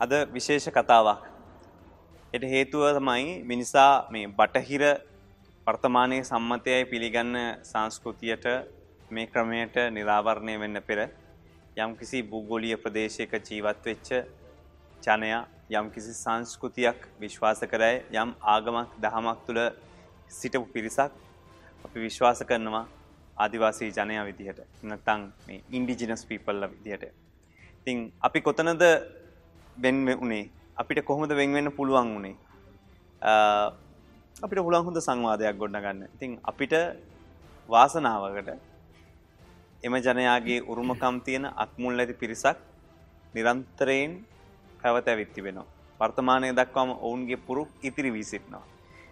අද විශේෂ කතාවක්. එට හේතුව තමයි මිනිසා මේ බටහිර වර්තමානයේ සම්මතයයි පිළිගන්න සංස්කෘතියට මේ ක්‍රමයට නිරාවරණය වෙන්න පෙර යම්කිසි භූගෝලීය ප්‍රදේශයක ජීවත් වෙච්ච ජනයා යම්කිසි සංස්කෘතියක් විශ්වාස කරයි යම් ආගමක් දහමක් තුළ සිටපු පිරිසක් අපි විශ්වාස කරනවා ආදිවාසී ජනයා විදිහට නැත්නම් මේ ඉන්ඩිජිනස් පීපල්ල විදිහට. ඉතින් අපි කොතනද වෙන් උනේ අපිට කොහොමද වෙන් වෙන්න පුළුවන් උනේ? අපිට පුළුවන් හොඳ සංවාදයක් ගොඩනගන්න. ඉතින් අපිට වාසනාවකට එම ජනයාගේ උරුමකම් තියෙන අත්මුල් ඇති පිරිසක් නිරන්තරයෙන් පැවත ඇවිත් තිබෙනවා. වර්තමානය දක්වාම ඔවුන්ගේ පුරුක් ඉතිරි වී සිටිනවා.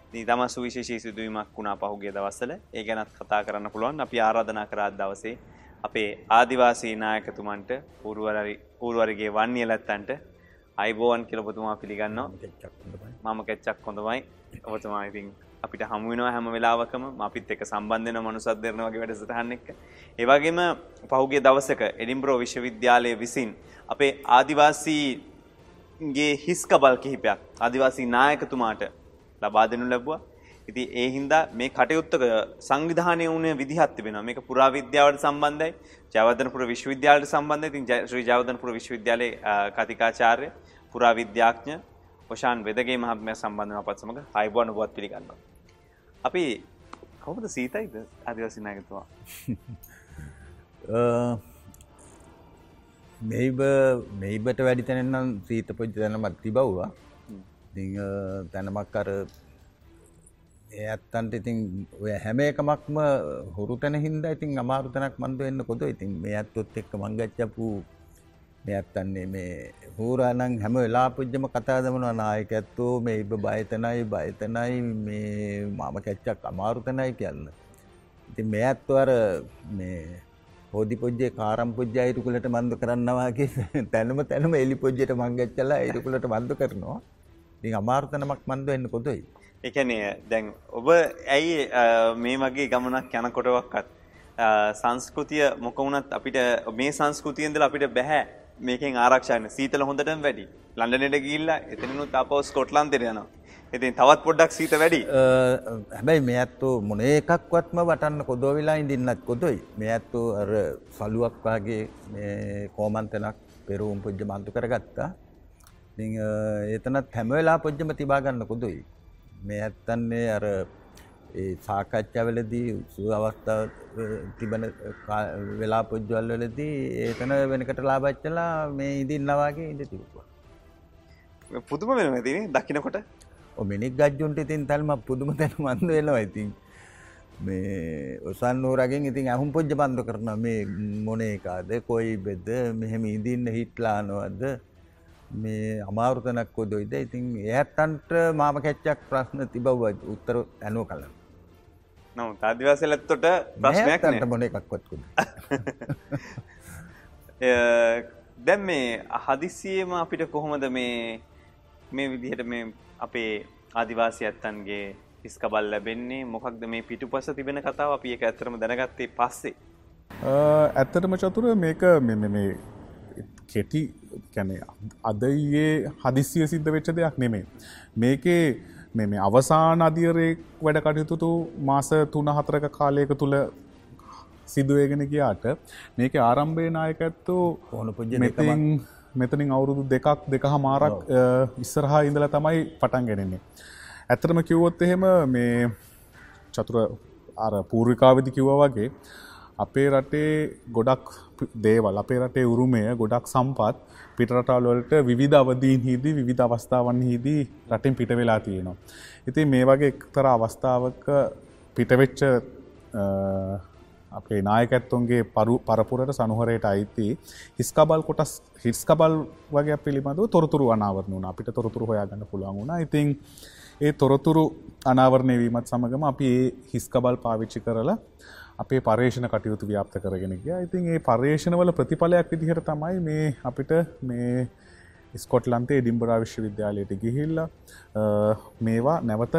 ඉතින් තම සුවිශේෂී සිදුවීමක් වුණා පහුගිය දවස්වල. ඒ ගැනත් කතා කරන්න පුළුවන්. අපි ආරාධනා කරා දවසේ අපේ ආදිවාසී නායකතුමන්ට පූර්වරි පූර්වරිගේ වන්නියලත්තන්ට අයිබෝවන් කියලා ඔබතුමා පිළිගන්නවා. මම කෙච්චක් හොඳමයි. ඔබතුමා ඉතින් අපිට හමු වෙනවා හැම වෙලාවකම අපිත් එක්ක සම්බන්ධ වෙන මනුස්සත් දෙන්න වගේ වැඩසටහන් එක්ක. ඒ වගේම පහුගිය දවසක එඩින්බරෝ විශ්වවිද්‍යාලයේ විසින් අපේ ආදිවාසීගේ හිස්කබල් කිහිපයක් ආදිවාසී නායකතුමාට ලබා දෙනු ලැබුවා. ඉතින් ඒ හින්දා මේ කටයුත්ත සංවිධානය වුණ විදිහක් තිබෙනවා. මේක පුරාවිද්‍යාවට සම්බන්ධයි. ජයවර්ධනපුර විශ්වවිද්‍යාලයට සම්බන්ධයි. ඉතින් ශ්‍රී ජයවර්ධනපුර විශ්වවිද්‍යාලයේ කතිකාචාර්ය පුරාවිද්‍යාඥ ඔෂාන් වෙදගේ මහත්මයා සම්බන්ධව අපත් සමග ආයුබෝවන් ඔබවත් පිළිගන්නවා. අපි කවුද සීතයිද ආදිවාසී නායකතුමා? මෙයිබ මෙයිබට වැඩි තැනෙන්නම් සීත පොච්චි තැනමත් තිබව්වා. ඉතින් තැනමක් අර ඒ ඇත්තන්ට ඉතින් ඔය හැම එකමක්ම හුරු තැන හින්දා ඉතින් අමාරු තැනක් මන්ද වෙන්න කොද ඉතින් මේ ඇත්තොත් එක්ක මං ගච්ඡපු මේ ඇත්තන්නේ මේ හූරානම් හැම වෙලාපුජ්ජම කතා දමනවා නායක ඇත්තෝ මේ ඉබ බයතනයි බයතනයි මේ මම කැච්චක් අමාරු තැනයි කියන්න. ඉතින් මේ ඇත්තෝ අර මේ හෝදි පොජ්ජේ කාරම් පොජ්ජ අයිරුකුලට මන්ද කරන්නවාගේ තැනම තැනම එලි පොජ්ජයට මංගච්චලා අයිරුකුලට මන්ද කරනවා. ඉතින් අමාරු තැනමක් මන්ද වෙන්න කොදොයි. එකනේ දැන් ඔබ ඇයි මේ වගේ ගමනක් යනකොටවක්කත් සංස්කෘතිය මොක වුණත් අපිට මේ සංස්කෘතියෙන්දල අපිට බැහැ මේකෙන් ආරක්ෂාන සීතල හොඳටම වැඩි ලන්ඩනට ගිල්ලා එතනනුත් අපව ස්කොට්ලන්තෙර යනවා. ඉතින් තවත් පොඩ්ඩක් සීත වැඩි. හැබැයි මේ ඇත්තෝ මොන එකක්වත්ම වටන්න කොදෝවිලා ඉඳන්නත් කොදොයි. මේ ඇත්තෝ අර සලුවක් වගේ කෝමන්තනක් පෙරුම් පුද්ජ මන්තු කරගත්තා. එතනත් හැමවෙලා පොජ්ජම තිබාගන්න කොදොයි. මේ ඇත්තන්නේ අර සාකච්ඡාවලදී සුව අවස්ථාව තිබෙන වෙලා පොජ්ජවල් වලදී ඒතන වෙනකට ලාබච්චලා මේ ඉදින්නවාගේ ඉඳ තිබ්වා. පුදුම වෙනවා ඉතින් දකින්නකොට ඔ මිනික් ගජ්ජුන්ට ඉතින් තල්ම පුදුම මන්ද වෙනවා ඉතින්. මේ ඔසන් නූරගෙන් ඉතින් ඇහුම් පොජ්ජ බන්ධ කරන මේ මොනේ එකාද කොයි බෙද මෙහෙම ඉදින්න හිට්ලානවද මේ අමාරුතනක් කොදොයිද ඉතින් එයත්තන්ට මාම කැච්චක් ප්‍රශ්න තිබව උත්තර ඇනුව කලන්න නම ආදිවාසලත්තොට ප්‍රශ්නයක් මොන එකක්වත්කුද දැම් මේ හදිසියම අපිට කොහොමද මේ මේ විදිහට මේ අපේ ආදිවාසි ඇත්තන්ගේ ඉස්කබල් ලැබෙන්නේ? මොකක්ද මේ පිටු පස තිබෙන කතාව? අපි එක ඇතරම දැනගත්තේ පස්සේ. ඇත්තටම චතුර මේක මේ කෙටි කැන අදයේ හදිසිය සිද්ධ වෙච්ච දෙයක් නෙමේ මේකේ මේ අවසාන අධියරෙක් වැඩ කටයුතුතු මාස තුන හතරක කාලයක තුළ සිදුවේගෙන ගියාට මේක ආරම්භය නායක ඇත්තෝ ඕන පුජ මෙතින් මෙතනින් අවුරුදු දෙකක් දෙක හමාරක් ඉස්සරහා ඉඳල තමයි පටන් ගෙනෙන්නේ. ඇතරම කිව්වොත් එහෙම මේ චතුර අර පූර්විකාවිදි කිව්ව වගේ අපේ රටේ ගොඩක් දේවල් අපේ රටේ උරුමය ගොඩක් සම්පත් පිටරටවල්වලට විධ අවදීන් හිදී විධ අවස්ථාවන් හිදී රටින් පිට වෙලා තියෙනවා. ඉතින් මේ වගේ එක්තර අවස්ථාවක පිටවෙච්ච අපේ නායකැත්තුන්ගේ පරු පරපුරට සනුහරයට අයිති හිස්කබල් කොටස් හිස්කබල් වගේ පිළිබඳව තොරතුරු අනාවරණ වුණ අපිට තොරතුරු හොයාගන්න පුළුවන් වුණා ඉතින් ඒ තොරතුරු අනාවරණය වීමත් සමගම අපි ඒ හිස්කබල් පාවිච්චි කරලා අපේ පර්ේෂණ කටයුතු ව්‍යාප්ත කරගෙන ගිය. ඉතින් ඒ පර්ේෂණවල ප්‍රතිඵලයක් විදිහට තමයි මේ අපිට මේ ස්කොට්ලන්තේ ඩිම්බරා විශ්ව විද්‍යාලයට ගිහිල්ල මේවා නැවත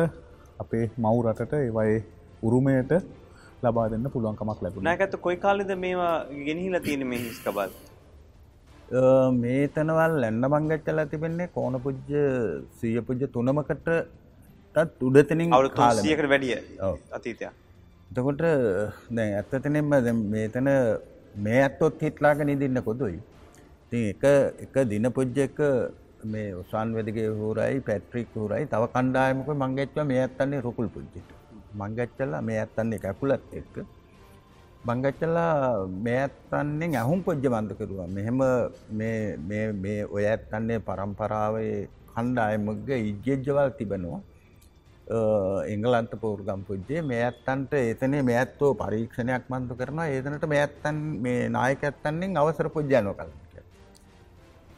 අපේ මව් රටට ඒවයි උරුමයට ලබා දෙන්න පුළුවන්කමක් ලැබුණ. නැකත කොයි කාලෙද මේවා ගෙනහිලා තියෙන මේ හිස්කබල් මේතනවල් ඇන්න මංගච්චලා තිබෙන්නේ කෝන පුජ්ජ සීය පුජ්ජ තුනමකටත් උඩතනින් අවුරු තුන්සියකට වැඩිය. අතීතයක් එතකොට දැන් ඇත්තතනෙන්ම දැන් මේතන මේ ඇත්තොත් හිටලාග නිදින්න කොදුයි. ඉතින් එක එක දිනපුජ්ජ එක මේ උසන් වෙදිගේ හූරයි පැට්‍රික් හූරයි තව කණ්ඩායමක මංගච්චව මේ ඇත්තන්නේ රුකුල් පුජ්ජිට. මංගච්චලා මේ ඇත්තන්නේ කැකුලත් එක්ක. මංගච්චලා මේ ඇත්තන්නේ ඇහුම් පොජ්ජ බන්ධ කරුවා. මෙහෙම මේ මේ මේ ඔය ඇත්තන්නේ පරම්පරාවේ කණ්ඩායමගේ ඉජ්ජෙජ්ජවල් තිබෙනවා. එංගලන්ත පෝර්ගම් පුද්ජේ මේ ඇත්තන්ට ඒතනේ මේ ඇත්තෝ පරීක්ෂණයක් මන්තු කරනවා. ඒතනට මේ ඇත්තන් මේ නායක ඇත්තන්නෙන් අවසර පුද්ජානෝ කල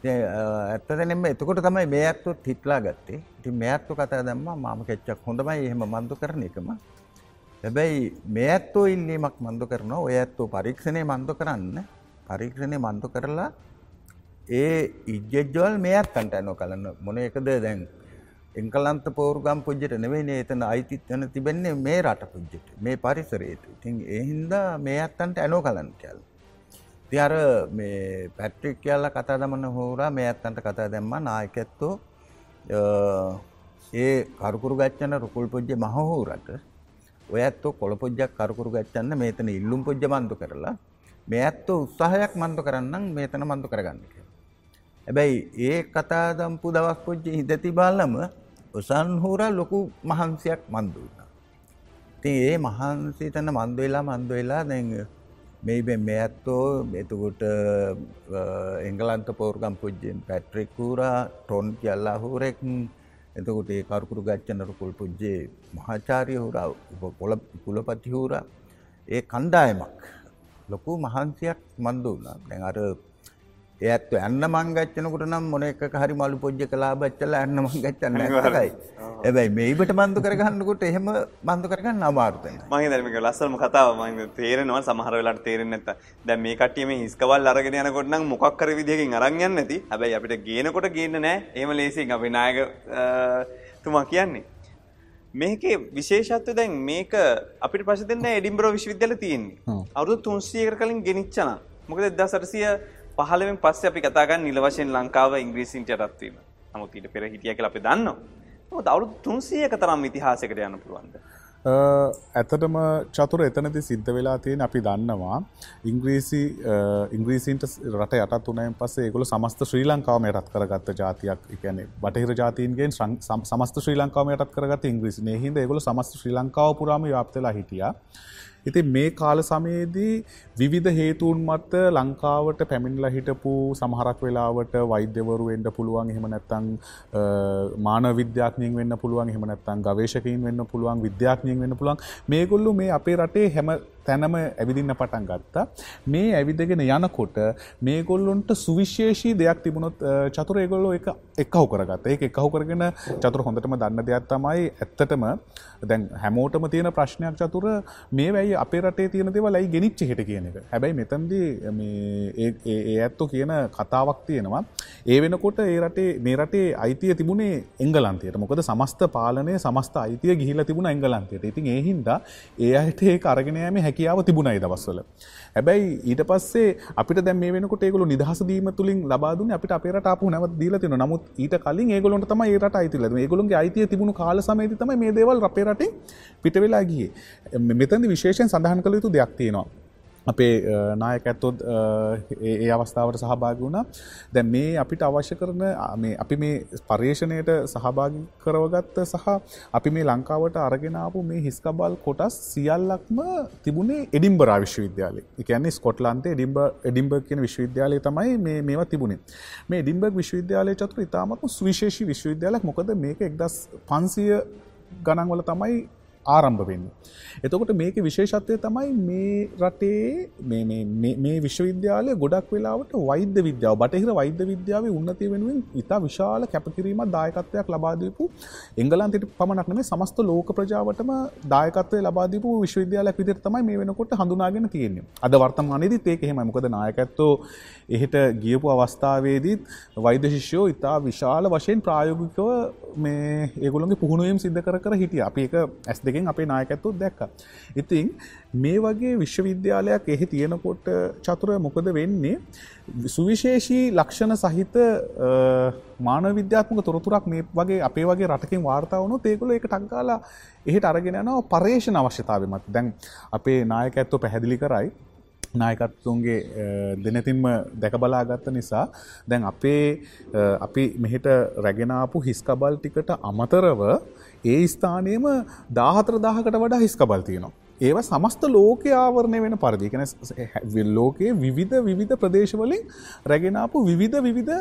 ඇත්තනෙම එතකොට තමයි මේ ඇත්තුත් හිටලා ගත්තේ. ඉති මේ ඇත්තු කතා දම්ම මාම කෙච්චක් හොඳමයි එහෙම මන්දු කරන එකම. හැබැයි මේ ඇත්තෝ ඉල්ලීමක් මන්දු කරනවා. ඔය ඇත්තෝ පරීක්ෂණය මන්දු කරන්න. පරීක්ෂණය මන්දු කරලා ඒ ඉජ්ජෙජ්ජවල් මේ ඇත්තන්ට ඇනෝ කලන්න මොන එකද දැන් එංකලන්ත පෝර්ගම් පුද්ජට නෙවෙයි එතන අයිතිත්වන තිබෙන්නේ මේ රට පුද්ජට මේ පරිසරයට ඉතින් එහින්දා මේ අත්තන්ට ඇනෝ කලන් කැල්. ති අර මේ පැට්‍රික් කියල්ල කතා දමන හෝරා මේ ඇත්තන්ට කතා දැම්ම නායකැත්තෝ ඒ කරුකුරු ගච්චන රුකුල් පුද්ජ මහහෝරට ඔය ඇත්තෝ කොළ පුද්ජක් කරුකුරු ගච්චන්න මේතන ඉල්ලුම් පුද්ජ මන්දු කරලා මේ ඇත්තෝ උත්සාහයක් මන්දු කරන්නම් මේතන මන්දු කරගන්න කියලා. හැබැයි ඒ කතා දම්පු දවස් පුච්ච හිදති බාලම උසන්හුර ලොකු මහන්සියක් මන්දුන්න. ති ඒ මහන්සි තන මන්ද වෙලා මන්ද වෙලා දැන් මෙයිබෙන් මේ ඇත්තෝ එතුකුට එංගලන්ත පෝර්ගම් පුද්ජෙන් පැට්‍රික්කූරා ටොන් කියල්ලා හූරෙක්. එතකොට ඒ කරුකුරු ගච්චනරකුල් පුද්ජේ මහාචාරය හුරා කොළ කුලපති හූරා. ඒ කණ්ඩායමක් ලොකු මහන්සියක් මන්දුන්න දැන් අර ඒත් ඇන්න මංගච්චනකට නම් මොන එක හරි මලු පොජ්ජ කලා බච්චල ඇන්න මංගච්චන්න ඇකයි ඇබැයි මේබට මන්දු කරගන්නකොට එහෙම බන්ධ කරගන්න අමාර්තන මගේ දැමක ලස්සම කතාව ම තේරෙනවා සමහර වෙලාට තේරෙන නැත දැන් මේ කට්ටියම හිස්කවල් අරගෙන යනකොට නම් මොකක් කර විදිහකින් අරන් යන්න නැති. හැබැයි අපිට ගේනකොට ගේන්න නෑ. එහෙම ලේසියෙන් අපි නායක තුමා කියන්නේ. මේකේ විශේෂත්වය දැන් මේක අපිට පස්සේ දෙන්න එඩින්බරෝ විශ්වවිද්‍යාලය තියෙන්නේ. අවුරුදු 300කට කලින් ගෙනිච්චනා මොකද 1800 පහළවෙන් පස්සේ අපි කතා කරන්නේ නිල වශයෙන් ලංකාව ඉංග්‍රීසින්ට යටත් වීම. නමුත් ඊට පෙර හිටියා කියලා අපි දන්නවා. නමුත් අවුරුදු 300ක තරම් ඉතිහාසයකට යන්න පුළුවන්ද? ඇතටම චතුර එතනති සිද්ධ වෙලා තියෙන අපි දන්නවා ඉංග්‍රීසි ඉංග්‍රීසින්ට රට යටත් වනයෙන් පස්සේ ඒගොල සමස්ත ශ්‍රී ලංකාවම යටත් කරගත්ත ජාතියක් එකන බටහිර ජාතීන්ගෙන් සමස්ත ශ්‍රී ලංකාව යටත් කරගත් ඉංග්‍රීසි හිද ඒගොල සමස්ත ශ්‍රී ලංකාව පුරාම යාප්තලා හිටියා ඉතින් මේ කාල සමයේදී විවිධ හේතුන් මත ලංකාවට පැමිණිලා හිටපු සමහරක් වෙලාවට වෛද්‍යවරු වෙන්න පුළුවන්. එහෙම නැත්නම් මානව විද්‍යාඥයින් වෙන්න පුළුවන්. එහෙම නැත්නම් ගවේෂකයින් වෙන්න පුළුවන්. විද්‍යාඥයින් වෙන්න පුළුවන්. මේගොල්ලෝ මේ අපේ රටේ හැම තැනම ඇවිදින්න පටන් ගත්තා. මේ ඇවිදගෙන යනකොට මේගොල්ලොන්ට සුවිශේෂී දෙයක් තිබුණොත් චතුර ඒගොල්ලෝ එක එක්කහු කරගත්ත. ඒක එක්කහු කරගෙන චතුර හොඳටම දන්න දෙයක් තමයි ඇත්තටම. දැන් හැමෝටම තියෙන ප්‍රශ්නයක් චතුර. මේ වැයි අපේ රටේ තියෙන දේවල් ඇයි ගෙනිච්ච හිට කියන එක. හැබැයි මෙතන්දී මේ ඒ ඇත්තු කියන කතාවක් තියෙනවා. ඒ වෙනකොට ඒ රටේ මේ රටේ අයිතිය තිබුණේ එංගලන්තයට. මොකද සමස්ත පාලනය සමස්ත අයිතිය ගිහිල තිබුණ එංගලන්තයට. ඉතින් ඒ හින්දා ඒ අයට ඒ අරගෙනයම හැකියාව තිබුණයි දවස්වල. හැබැයි ඊට පස්සේ අපිට දැම මේ වෙනකොට ඒගොලු නිදහස දීම තුළින් ලබාදුන අපිට අපේට අපපු නැවත් දීල තින නමුත් ඊට කලින් ඒගොලොන්ට තම ඒට අයිතිල ඒගොලුන්ගේ අයිතිය තිබුණු කාල සමයති තම මේ දේවල් අපේරට පිට වෙලා ගිය. මෙතැදි විශේෂයෙන් සඳහන් කළ යුතු දෙයක් තියෙනවා. අපේ නායක ඇත්තොත් ඒ අවස්ථාවට සහභාගි වුණා. දැන් මේ අපිට අවශ්‍ය කරන මේ අපි මේ පර්යේෂණයට සහභාගි කරවගත්ත සහ අපි මේ ලංකාවට අරගෙනාපු මේ හිස්කබල් කොටස් සියල්ලක්ම තිබුණේ එඩිම්බරා විශ්වවිද්‍යාලය එකන්නේ ස්කොට්ලන්තේ ඩිම්බ එඩිම්බර් කියන විශ්වවිද්‍යාලය තමයි මේ මේවා තිබුණේ. මේ ඩිම්බර්ග් විශ්වවිද්‍යාලය චතුර ඉතාමත්ම සුවිශේෂී විශ්වවිද්‍යාලයක්. මොකද මේක එක්දස් පන්සිය ගණන්වල තමයි ආරම්භ වෙන්න. එතකොට මේක විශේෂත්වය තමයි මේ රටේ මේ විශ්වවිද්‍යාලය ගොඩක් වෙලාවට වෛද්‍ය විද්‍යාව බටහිර වෛද්‍ය විද්‍යාව උන්නතිය වෙනුවෙන් ඉතා විශාල කැපකිරීම දායකත්වයක් ලබාදීපු එංගලන්තට පමණක් නෙමේ සමස්ත ලෝක ප්‍රජාවටම දායකත්වය ලබාදීපු විශ්වවිද්‍යාලයක් විදිහට තමයි මේ වෙනකොට හඳුනාගෙන තියෙන්නේ. අද වර්තමානයේදීත් ඒක එහෙමයි. මොකද නායකත්වෝ එහෙට ගියපු අවස්ථාවේදීත් වෛද්‍ය ශිෂ්‍යෝ ඉතා විශාල වශයෙන් ප්‍රායෝගිකව මේ ඒගොල්ලන්ගේ පුහුණුවීම් සිද්ධ කර කර හිටියා. අපි ඒක ඇස් දෙකෙන් අපේ නායකත්වොත් දැක්ක. ඉතින් මේ වගේ විශ්වවිද්‍යාලයක් එහි තියෙනකොට චතුර මොකද වෙන්නේ සුවිශේෂී ලක්ෂණ සහිත මාන විද්‍යාත්මක තොරතුරක් මේ වගේ අපේ වගේ රටකින් වාර්තාවනු ඒකුල එක ටක්ගාලා එහෙට අරගෙන යනවා පර්යේෂණ අවශ්‍යතාව මත දැන් අපේ නායකඇත්ව පැහැදිලි කරයි නායකත්තුන්ගේ දෙනතින්ම දැක බලාගත්ත නිසා දැන් අපේ අපි මෙහෙට රැගෙනාපු හිස්කබල් ටිකට අමතරව ඒ ස්ථානයම දාහතර දාහකට වඩා හිස්කබල් තියෙනවා. ඒව සමස්ත ලෝක ආවරණය වෙන පරිදිකන ලෝකයේ විවිධ විවිධ ප්‍රදේශවලින් රැගෙනාපු විවිධ විවිධ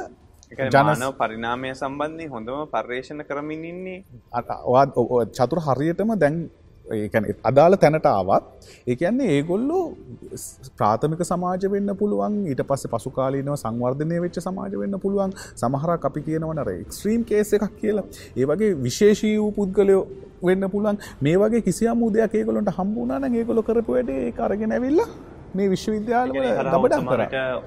ජනව පරිනාමය සම්බන්ධය හොඳම පර්යේෂණ කරමින් ඉන්නේ චතුර හරියටම දැන් අදාළ තැනට ආවත් ඒකන්නේ ඒගොල්ලෝ ප්‍රාථමික සමාජ වෙන්න පුළුවන් ඊට පස්ස පසුකාලීනව සංවර්ධනය වෙච්ච සමාජ වෙන්න පුළුවන්. සමහරක් අපි කියනවනර එක්ස්ත්‍රීම් කේස එකක් කියලා. ඒ වගේ විශේෂී වූ පුද්ගලයෝ වෙන්න පුළුවන්. මේ වගේ කිසියම් උදයක් ඒගොලොන්ට හම්බුනාන ඒගොලො කරපු වැඩේ කරගෙන ඇවිල්ලා මේ විශ්වවිද්‍යාලවල ගබඩා කර.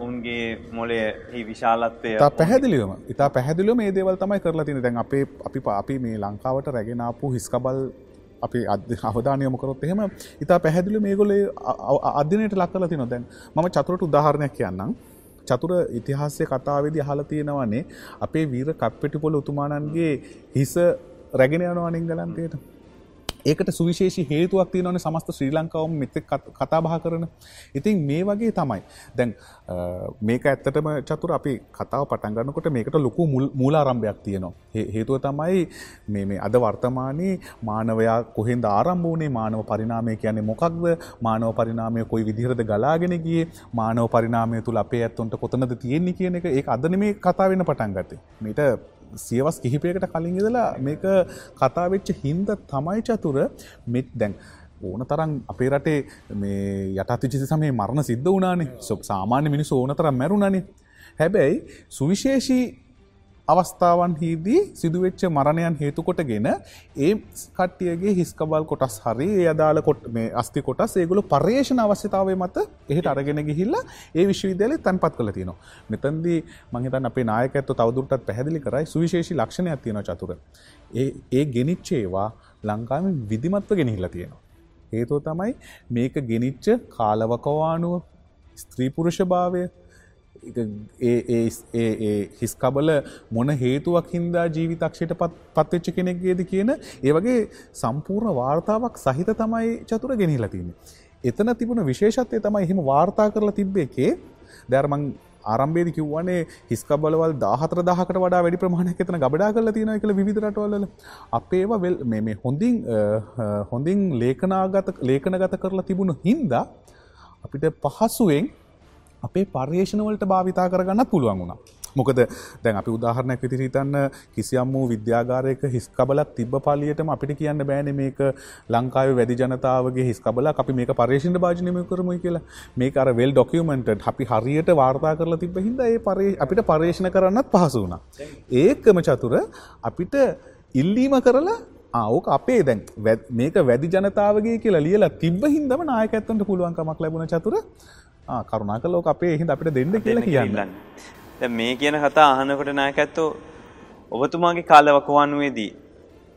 උන්ගේ මොලේ විශාලත්වය පැහැදිලිවම ඉතා පැහැදිලිව මේ දේවල් තමයි කරලා තින දැන් අපේ අපි පාපි මේ ලංකාවට රැගෙනාපු හිස්කබල් අපි අවධානයමකරොත් එහෙම ඉතා පැහැදිලි මේගොලේ අධ්‍යනයට ලක්කල තින දැන් මම චතුරට උදාහරණයක් කියන්නම්. චතුර ඉතිහාසය කතාවේදි අහල තියෙනවන්නේ අපේ වීර කප්පෙටිපොල උතුමානන්ගේ හිස රැගෙන යනවන එංගලන්තයට ඒකට සුවිශේෂි හේතුවක් තියෙනවන සමස්ත ශ්‍රී ලංකාවම මෙත කතා බහ කරන. ඉතින් මේ වගේ තමයි. දැන් මේක ඇත්තටම චතුර අපි කතාව පටන්ගන්නකොට මේකට ලොකු මූලාරම්භයක් තියෙනවා. හේතුව තමයි මේ අද වර්තමානයේ මානවයා කොහෙන්ද ආරම්භූනේ මානව පරිනාමය කියන්නේ මොකක්ද මානව පරිනාමය කොයි විදිහරද ගලාගෙන ගියේ මානව පරිනාමය තුළ අපේ ඇත්තුන්ට කොතනද තියෙන්නේ කියන එක ඒ අදන මේ කතා වෙන පටන් ගත්තේ. මීට සියවස් කිහිපයකට කලින් ඉදලා මේක කතාවෙච්ච හින්ද තමයි චතුර. මෙත් දැන් ඕන තරම් අපේ රටේ මේ යටතිචිසි සමේ මරණ සිද්ධ වනානේ සොප සාමාන්‍ය මිනිස් ඕන තරම් මැරුණනේ. හැබැයි සුවිශේෂී අවස්ථාවන් හිදී සිදුවෙච්ච මරණයන් හේතුකොටගෙන ඒ කට්ටියගේ හිස්කබල් කොටස් හරි අදාළ කොට මේ අස්ති කොටස් ඒගොලු පර්යේෂණ අවශ්‍යතාවය මත එහෙට අරගෙන ගිහිල්ල ඒ විශ්වවිද්‍යාලය තැන්පත් කළ තියෙනවා. මෙතන්දී මහිතන් අපේ නායකඇත්ව තවදුරටත් පැහැදිලි කරයි සුවිශේෂි ලක්ෂණයක් තියෙන චතුර. ඒ ගෙනිච්චේවා ලංකාවෙන් විදිමත්ව ගෙනහිල්ල තියෙනවා. හේතුව තමයි මේක ගෙනිච්ච කාලවකවානුව ස්ත්‍රීපුරුෂ භාවය ඒ හිස්කබල මොන හේතුවක් හින්දා ජීවිතක්ෂයට පත්වෙච්ච කෙනෙක්ගේද කියන ඒ වගේ සම්පූර්ණ වාර්තාවක් සහිත තමයි චතුර ගෙනහිලා තින්නේ. එතන තිබුණ විශේෂත්වය තමයි එහෙම වාර්තා කරලා තිබ්බ එකේ දැර්මං ආරම්භේද කිව්වනේ හිස්කබලවල් දාහතර දහකට වඩා වැඩි ප්‍රමාණයක් එතන ගබඩා කරලා තියෙනවා කියලා විවිධ රටවල අපේව මේ හොඳින් හොඳින් ලේඛනාගත ලේඛනගත කරලා තිබුණු හින්දා අපිට පහසුවෙන් අපේ පර්යේෂණවලට භාවිතා කරගන්න පුළුවන් වුණා. මොකද දැන් අපි උදාහරණයක් විදිහට හිතන්න කිසියම් වූ විද්‍යාගාරයක හිස් කබලක් තිබ්බ පළියටම අපිට කියන්න බෑනේ මේක ලංකාවේ වැඩි ජනතාවගේ හිස් කබලක් අපි මේක පර්යේෂණ භාජනය කරමුයි කියලා. මේක අර වෙල් ඩොකියුමන්ටඩ් අපි හරියට වාර්තා කරලා තිබ්බ හින්දා ඒ අපිට පර්යේෂණ කරන්නත් පහසු වුණා. ඒකම චතුර අපිට ඉල්ලීම කරලා ආවක අපේ දැන් මේක වැඩි ජනතාවගේ කියලා ලියලා තිබ්බ හින්දම නායකත්වන්ට පුළුවන්කමක් ලැබුණ චතුර කරුණා කලෝක අපේ එහිද අපිට දෙන්න කියලා කියන්න. මේ කියන කතා අහනකොට නායකැත්තෝ ඔබතුමාගේ කාලවකවන්නුවේදී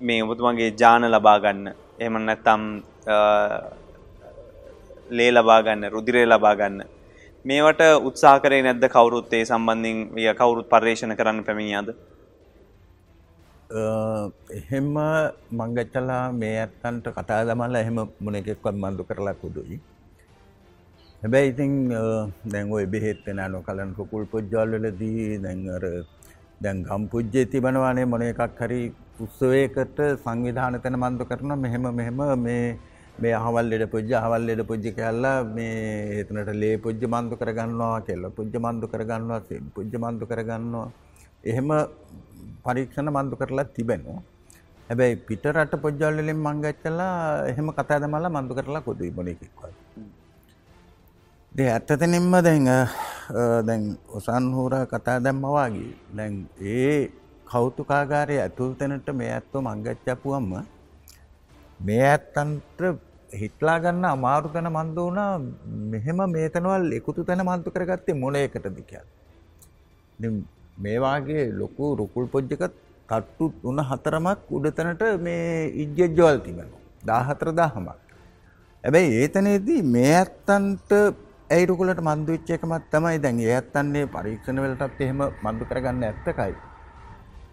මේ ඔබතුමාගේ ජාන ලබා ගන්න එහෙම නැත්නම් ලේ ලබා ගන්න රුධිරය ලබා ගන්න මේවට උත්සාහ කරේ නැද්ද? කවුරුත් ඒ සම්බන්ධයෙන් කවුරුත් පර්යේෂණ කරන්න පැමිණියාද? එහෙම මංගච්චලා මේ ඇත්තන්ට කතා දමල්ලා එහෙම මොන එකෙක්වත් මන්දු කරලා කුදුයි හැබැයි ඉතින් දැන් ඔය බෙහෙත් වෙන නොකලන් කුකුල් පුජ්ජවල්වලදී දැන් අර දැන් ගම් පුජ්ජේ තිබනවානේ මොන එකක් හරි උත්සවයකට සංවිධාන තැන මන්දු කරනවා. මෙහෙම මෙහෙම මේ මේ අහවල් ලෙඩ පුජ්ජ අහවල් ලෙඩ පුජ්ජ කියලා මේ එතනට ලේ පුජ්ජ මන්දු කරගන්නවා කෙල්ල පුජ්ජ මන්දු කරගන්නවා සෙන් පුජ්ජ මන්දු කරගන්නවා. එහෙම පරීක්ෂණ මන්දු කරලා තිබෙනවා. හැබැයි පිට රට පොජ්ජවල් වලින් මං ගච්ඡලා එහෙම කතා දමලා මන්දු කරලා කොදුයි මොන එකක්වත්. දේ ඇත්තතනින්ම දැන් දැන් ඔසන් හෝරා කතා දැම්මවාගේ දැන් ඒ කෞතුකාගාරය ඇතුල් තැනට මේ ඇත්තෝ මංගච්චපුුවම්ම මේ ඇත්තන්ට හිටලා ගන්න අමාරු තැන මන්ද වුණා මෙහෙම මේ තැනවල් එකුතු තැන මන්තු කරගත්තේ මොන එකට දිකයක්. මේවාගේ ලොකු රුකුල් පොජ්ජක තට්ටු උන හතරමක් උඩතැනට මේ ඉජ්ජජ්ජවල් තිබෙනවා. දාහතර දාහමක්. හැබැයි ඒතනේදී මේ ඇත්තන්ට ඇයිරුකුලට මන්දු වෙච්ච එකමත් තමයි දැන් ඒ ඇත්තන්නේ පරීක්ෂණ වලටත් එහෙම මන්දු කරගන්න ඇත්තකයි.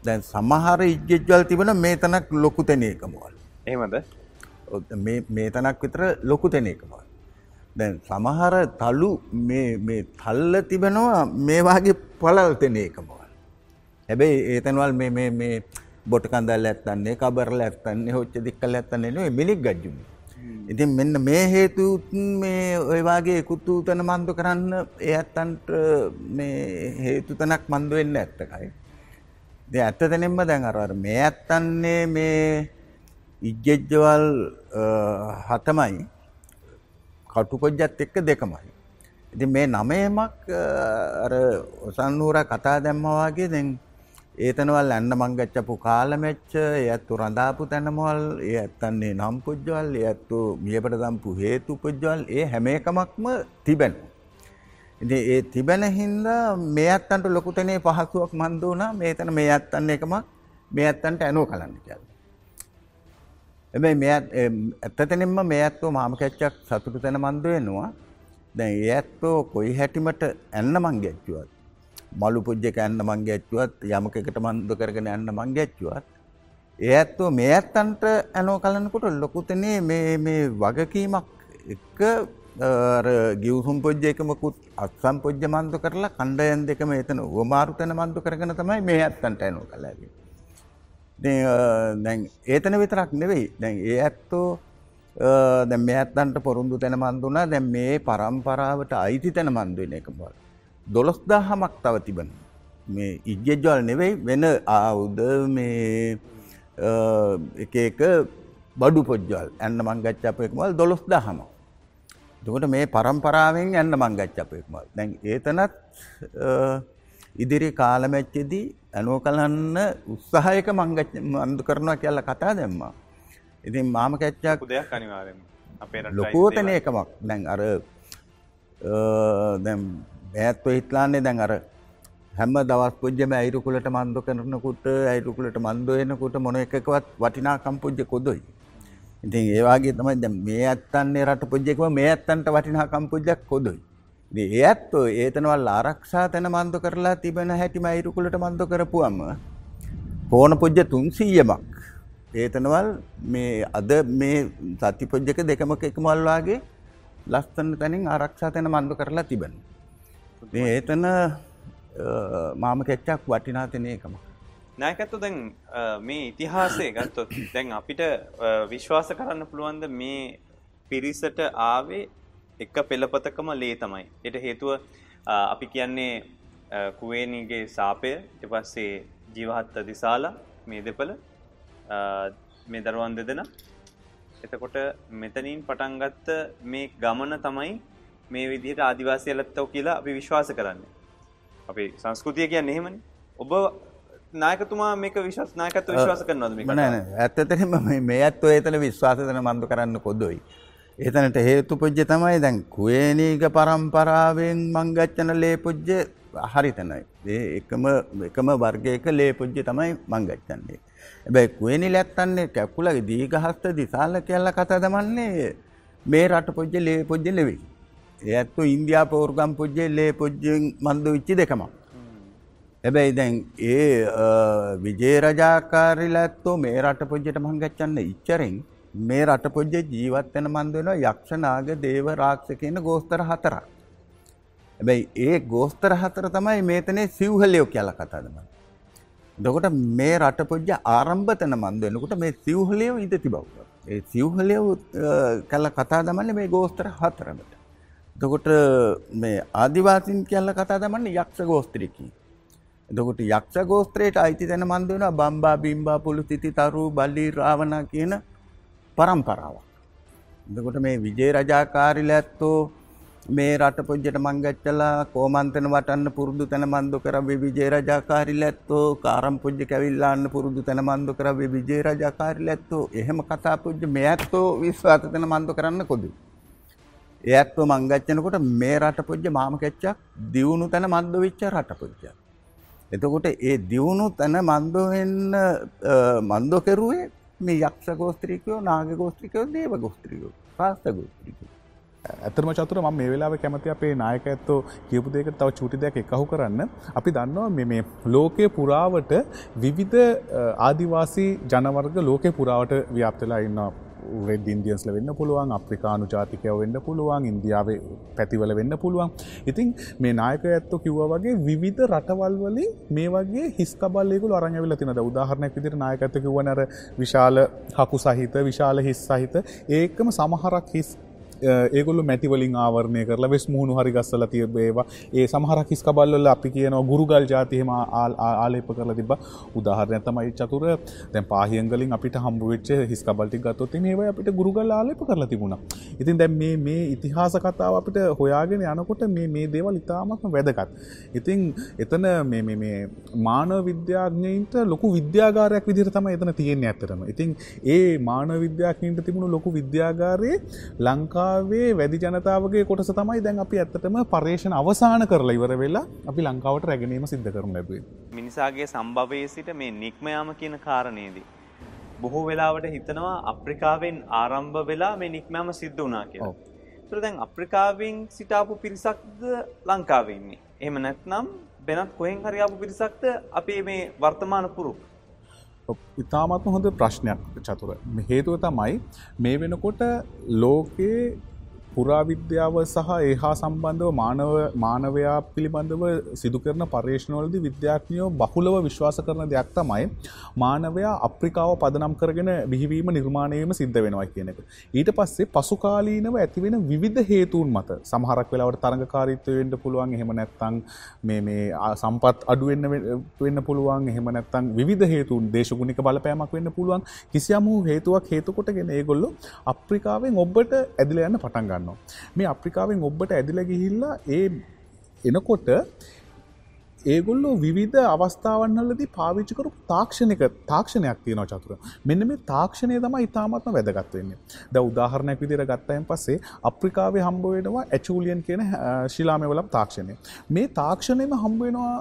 දැන් සමහර ඉජ්ජෙජ්වල් තිබෙන මේ තනක් ලොකු තැන එකමවල්. එහෙමද මේ මේ තනක් විතර ලොකු තැන එකමවල්. දැන් සමහර තලු මේ තල්ල තිබෙනවා මේ වාගේ පළල් තෙන එකමවල්. හැබැයි ඒතනවල් මේ බොට කන්දල් ඇත්තන්නේ කබරල ඇත්තන්නේ හොච්ච දික්කල් ඇත්තන්නේ නේ මිනික් ගජ්ජුනේ. ඉතින් මෙන්න මේ හේතුත් මේ ඔය වාගේ කුතු තන මන්දු කරන්න ඒ ඇත්තන්ට මේ හේතු තනක් මන්දු වෙන්න ඇත්තකයි. දැන් ඇත්තටෙන්ම දැන් අර අර මේ ඇත්තන්නේ මේ ඉජ්ජෙජ්ජවල් හතමයි කටුකොජ්ජත් එක්ක දෙකමයි. ඉතින් මේ නමයමක් අර ඔසන්නූර කතා දැම්මා වගේ දැන් ඒතනවල් ඇන්න මංගච්චපු කාලමෙච්ච ඒ ඇත්තු රඳාපු තැනමවල් ඒ ඇත්තන්නේ නම් පුජ්ජවල් ඒ ඇත්තු මියපට දම්පු හේතු පුජ්ජවල් ඒ හැම එකමක්ම තිබෙනවා. ඉතින් ඒ තිබෙන හින්දා මේ ඇත්තන්ට ලොකු තැනේ පහසුවක් මන්ද වුණා මේ තැන මේ ඇත්තන් එකමක් මේ ඇත්තන්ට ඇනෝ කලන්න කියලා. හැබැයි මේ ඇත්තටෙනින්ම මේ ඇත්තෝ මාම කැච්චක් සතුටු තැන මන්ද වෙනවා. දැන් ඒ ඇත්තෝ කොයි හැටිමට ඇන්න මං ගැච්චුවත් මලු පුජ්ජක යන්න මං ගැච්චුවත් යමකකට මන්ද කරගෙන යන්න මං ගැච්චුවත් ඒ ඇත්තෝ මේ ඇත්තන්ට ඇනෝ කලනකොට ලොකුතනේ මේ මේ වගකීමක් එක ගියවසුම් පොජ්ජයකමකුත් අත්සම් පොජ්ජ මන්දු කරලා කණ්ඩයන් දෙකම එතන වමාරු තැන මන්දු කරගෙන තමයි මේ ඇත්තන්ට ඇනෝ කලාගේ. දැන් ඒතන විතරක් නෙවෙයි දැන් ඒ ඇත්තෝ දැන් මේ ඇත්තන්ට පොරුන්දු තැන මන්දුනා දැන් මේ පරම්පරාවට අයිති තැන මන්දුවෙන එක බල. දොළොස් දහමක් තව තිබෙන. මේ ඉජ්ජජවල් නෙවෙයි වෙන ආවුද මේ එක එක බඩු පොජ්ජවල් ඇන්න මංගච්චාපයකමල් දොළොස් දහම. දකට මේ පරම්පරාවෙන් ඇන්න මංගච්චාපයකමල් දැන් ඒතනත් ඉදිරි කාලමැච්චෙදී ඇනෝ කලන්න උත්සාහයක මංගච් මන්දු කරනවා කියලා කතා දැම්මා. ඉතින් මාම කැච්චාක් දෙයක් අනිවාරෙන් අපේ ලොකෝතන එකමක් දැන් අර දැම් බෑත්ව හිටලාන්නේ දැන් අර හැම දවස් පුද්ජම ඇයිරුකුලට මන්ද කරනකුට ඇයිරුකුලට මන්දයනකුට මොන එකකවත් වටිනාකම් පුද්ජ කොදොයි. ඉතින් ඒවාගේ තමයි දැ මේ ඇත්තන්නේ රට පුද්ජෙකව මේ ඇත්තන්ට වටිනාකම් පුද්ජක් කොදොයි. ඒ ඇත්තෝ ඒතනවල් ආරක්ෂා තැන මන්ද කරලා තිබෙන හැටිම ඇයිරුකුලට මන්ද කරපුුවම කෝන පුද්ජ තුන්සීයමක් ඒතනවල් මේ අද මේ සති පොජ්ජක දෙකම එකමල්වාගේ ලස්තන්න තැනින් ආරක්ෂා තැන මන්ද කරලා තිබෙන. ඒතන මාම කෙච්චක් වටිනාතනයකම. නෑකත්තු දැන් මේ ඉතිහාසය ගත්තොත් දැන් අපිට විශ්වාස කරන්න පුළුවන්ද මේ පිරිසට ආවේ එක පෙළපතකම ලේ තමයි. එට හේතුව අපි කියන්නේ කුවේනීගේ සාපය එපස්සේ ජීවහත්ත දිසාලා මේ දෙපළ මේ දරුවන් දෙදෙන එතකොට මෙතනින් පටන්ගත්ත මේ ගමන තමයි මේ විදිහට ආදිවාසය ලත්තව කියලා අපි විශ්වාස කරන්න. අපි සංස්කෘතිය කියන්න එහෙමනි ඔබ නායකතුමා මේක විශ්වාස නායකත්ව විශ්වාස කරනවද මේ නෑ ඇත්තටම මේ ඇත්තෝ ඒතන විශ්වාසතන මන්ද කරන්න කොදොයි. ඒතනට හේතු පුජ්‍ය තමයි දැන් කුවේනීග පරම්පරාවෙන් මංගච්චන ලේ පුජ්‍ය හරිතනයි. ඒ එකම එකම වර්ගයක ලේ පුජ්‍ය තමයි මංගච්චන්නේ. ඇබැයි කුවනි ලැත්තන්නේ කැක්කුලගේ දීගහස්ත දිසාල කියල්ල කතා දමන්නේ මේ රට පොජ්ජ ලේ පොජ්ජ ලෙවෙයි. ඇත්තු ඉන්දයා පෝර්ගම් පුජ්ජේ ලේ පොජ්ජෙන් මන්ද විච්චි දෙකමක්. හැබැයි දැන් ඒ විජේරජාකාරිල ඇත්තෝ මේ රට පොජ්ජට මංගච්චන්න ඉච්චරෙන් මේ රට පොජ්ජ ජීවත්වන මන්ද වෙනවා යක්ෂනාග දේව රාක්ෂ කියන ගෝස්තර හතරක්. හැබැයි ඒ ගෝස්තර හතර තමයි මේතනේ සිව්හලයෝ කියලා කතාදම. දකොට මේ රට පොජ්ජ ආරම්භතන මන්ද වෙනකොට මේ සිව්හලයෝ ඉද තිබව්ව. ඒ සිව්හලයෝ කැල්ල කතා දමන්න මේ ගෝස්තර හතරමට. දකොට මේ ආදිවාසින් කියල්ල කතා දමන්න යක්ෂ ගෝස්ත්‍රිකී. එතකොට යක්ෂ ගෝස්ත්‍රයට අයිති තැන මන්ද වෙන බම්බා බිම්බා පුළු සිති තරු බල්ලි රාවණ කියන පරම්පරාවක්. එතකොට මේ විජේ රජාකාරිල ඇත්තෝ මේ රට පොජ්ජට මංගච්චලා කෝමන්තන වටන්න පුරුදු තැන මන්දු කර විජේ රජාකාරිල ඇත්තෝ කාරම් පුජ්ජ කැවිල්ලාන්න පුරුදු තැන මන්දු කර විජේ රජාකාරිල ඇත්තෝ එහෙම කතා පුජ්ජ මේ ඇත්තෝ විශ්වාස තැන මන්දු කරන්න කොදු. ඒ ඇත්තෝ මංගච්චනකොට මේ රට පොජ්ජ මාම කෙච්චක් දියුණු තැන මන්ද විච්ච රට පොජ්ජක්. එතකොට ඒ දියුණු තැන මන්දෝ වෙන්න මන්දෝ කෙරුවේ මේ යක්ෂ ගෝස්ත්‍රිකයෝ නාග ගෝස්ත්‍රිකයෝ දේව ගෝස්ත්‍රිකයෝ ප්‍රාස්ත ගෝස්ත්‍රිකයෝ. ඇතරම චතුර ම මේ වෙලාව කැමති අපේ නායක ඇත්තෝ කියපු දෙකට තව චුටි දෙයක් එකහු කරන්න. අපි දන්නවා මෙ මේ ලෝකය පුරාවට විවිධ ආදිවාසී ජනවර්ග ලෝකෙ පුරාවට ව්‍යාප්තලා ඉන්න රෙඩ් ඉන්දියන්ස්ල වෙන්න පුළුවන් අප්‍රිකානු ජාතිකයව වෙන්න පුළුවන් ඉන්දියාවේ පැතිවල වෙන්න පුළුවන්. ඉතින් මේ නායක ඇත්තු කිව්ව වගේ විවිධ රටවල් වලින් මේ වගේ හිස්කබල්ලෙකු අරංගවිල තිනද උදාහරණයක් විදිර නායකඇත කිවනර විශාල හකු සහිත විශාල හිස් සහිත ඒකම සමහරක් හිස් ඒගොල්ල මැතිවලින් ආවරණය කරලා වෙස් මුහුණු හරි ගස්සල තියබේවා ඒ සමහර කිස් කබල්ල අපි කියනවා ගුරුගල් ජාතියම ආලේප කරලා තිබ උදාහරණ තමයි චතුර. දැන් පාහියංගලින් අපිට හම්බුවෙච්ච හිස් කබල්ටි ගත්තොත් ඒවයි අපිට ගුරුගල් ආලේප කරලා තිබුණා. ඉතින් දැන් මේ මේ ඉතිහාස කතාව අපිට හොයාගෙන යනකොට මේ මේ දේවල් ඉතාමත්ම වැදගත්. ඉතින් එතන මේ මේ මානව විද්‍යාඥයින්ට ලොකු විද්‍යාගාරයක් විදිහට තමයි එතන තියෙන්නේ ඇත්තටම. ඉතින් ඒ මානව විද්‍යාඥයින්ට තිබුණු ලොකු විද්‍යාගාරයේ ලංකා ලංකාවේ වැඩි ජනතාවගේ කොටස තමයි දැන් අපි ඇත්තටම පර්ේෂණ අවසාන කරලා ඉවර වෙලා අපි ලංකාවට රැගෙනීම සිද්ධ කරන ලැබේ. මිනිසාගේ සම්භවයේ සිට මේ නික්මයාම කියන කාරණයේදී. බොහෝ වෙලාවට හිතනවා අප්‍රිකාවෙන් ආරම්භ වෙලා මේ නික්මෑම සිද්ධ වනා කියලා. තුර දැන් අප්‍රිකාවෙන් සිටාපු පිරිසක්ද ලංකාවෙන්නේ. එහෙම නැත්නම් වෙනත් කොහෙන් හරියාපු පිරිසක්ද අපේ මේ වර්තමාන පුරුක්. ඉතාමත්ම හොඳ ප්‍රශ්නයක් චතුර හේතුව තමයි මේ වෙනකොට ලෝකයේ පුරාවිද්‍යාව සහ ඒහා සම්බන්ධව මානව මානවයා පිළිබඳව සිදු කරන පර්යේෂණවලද විද්‍යාඥයෝ බහුලව විශ්වාස කරන දෙයක් තමයි මානවයා අප්‍රිකාව පදනම් කරගෙන බිහිවීම නිර්මාණයම සිද්ධ වෙනවා කියන එක. ඊට පස්සේ පසුකාලීනව ඇතිවෙන විවිධ හේතුන් මත සමහරක් වෙලාවට තරඟකාරීත්වය වෙන්න පුළුවන්. එහෙම නැත්නම් මේ මේ සම්පත් අඩු වෙන්න වෙන්න පුළුවන්. එහෙම නැත්නම් විවිධ හේතුන් දේශගුණික බලපෑමක් වෙන්න පුළුවන්. කිසියම් හේතුවක් හේතු කොටගෙන ඒගොල්ලෝ අප්‍රිකාවෙන් ඔබට ඇදිලා යන්න පටන් ගන්නවා. ගන්නවා. මේ අප්‍රිකාවෙන් ඔබට ඇදිලා ගිහිල්ලා ඒ එනකොට ඒගොල්ලෝ විවිධ අවස්ථාවන්වලදී පාවිච්චි කරපු තාක්ෂණික තාක්ෂණයක් තියෙනවා චතුර. මෙන්න මේ තාක්ෂණය තමයි ඉතාමත්ම වැදගත් වෙන්නේ. දැන් උදාහරණයක් විදිහට ගත්තයින් පස්සේ අප්‍රිකාවේ හම්බ වෙනවා ඇචූලියන් කියන ශිලාමය වල තාක්ෂණය. මේ තාක්ෂණයම හම්බ වෙනවා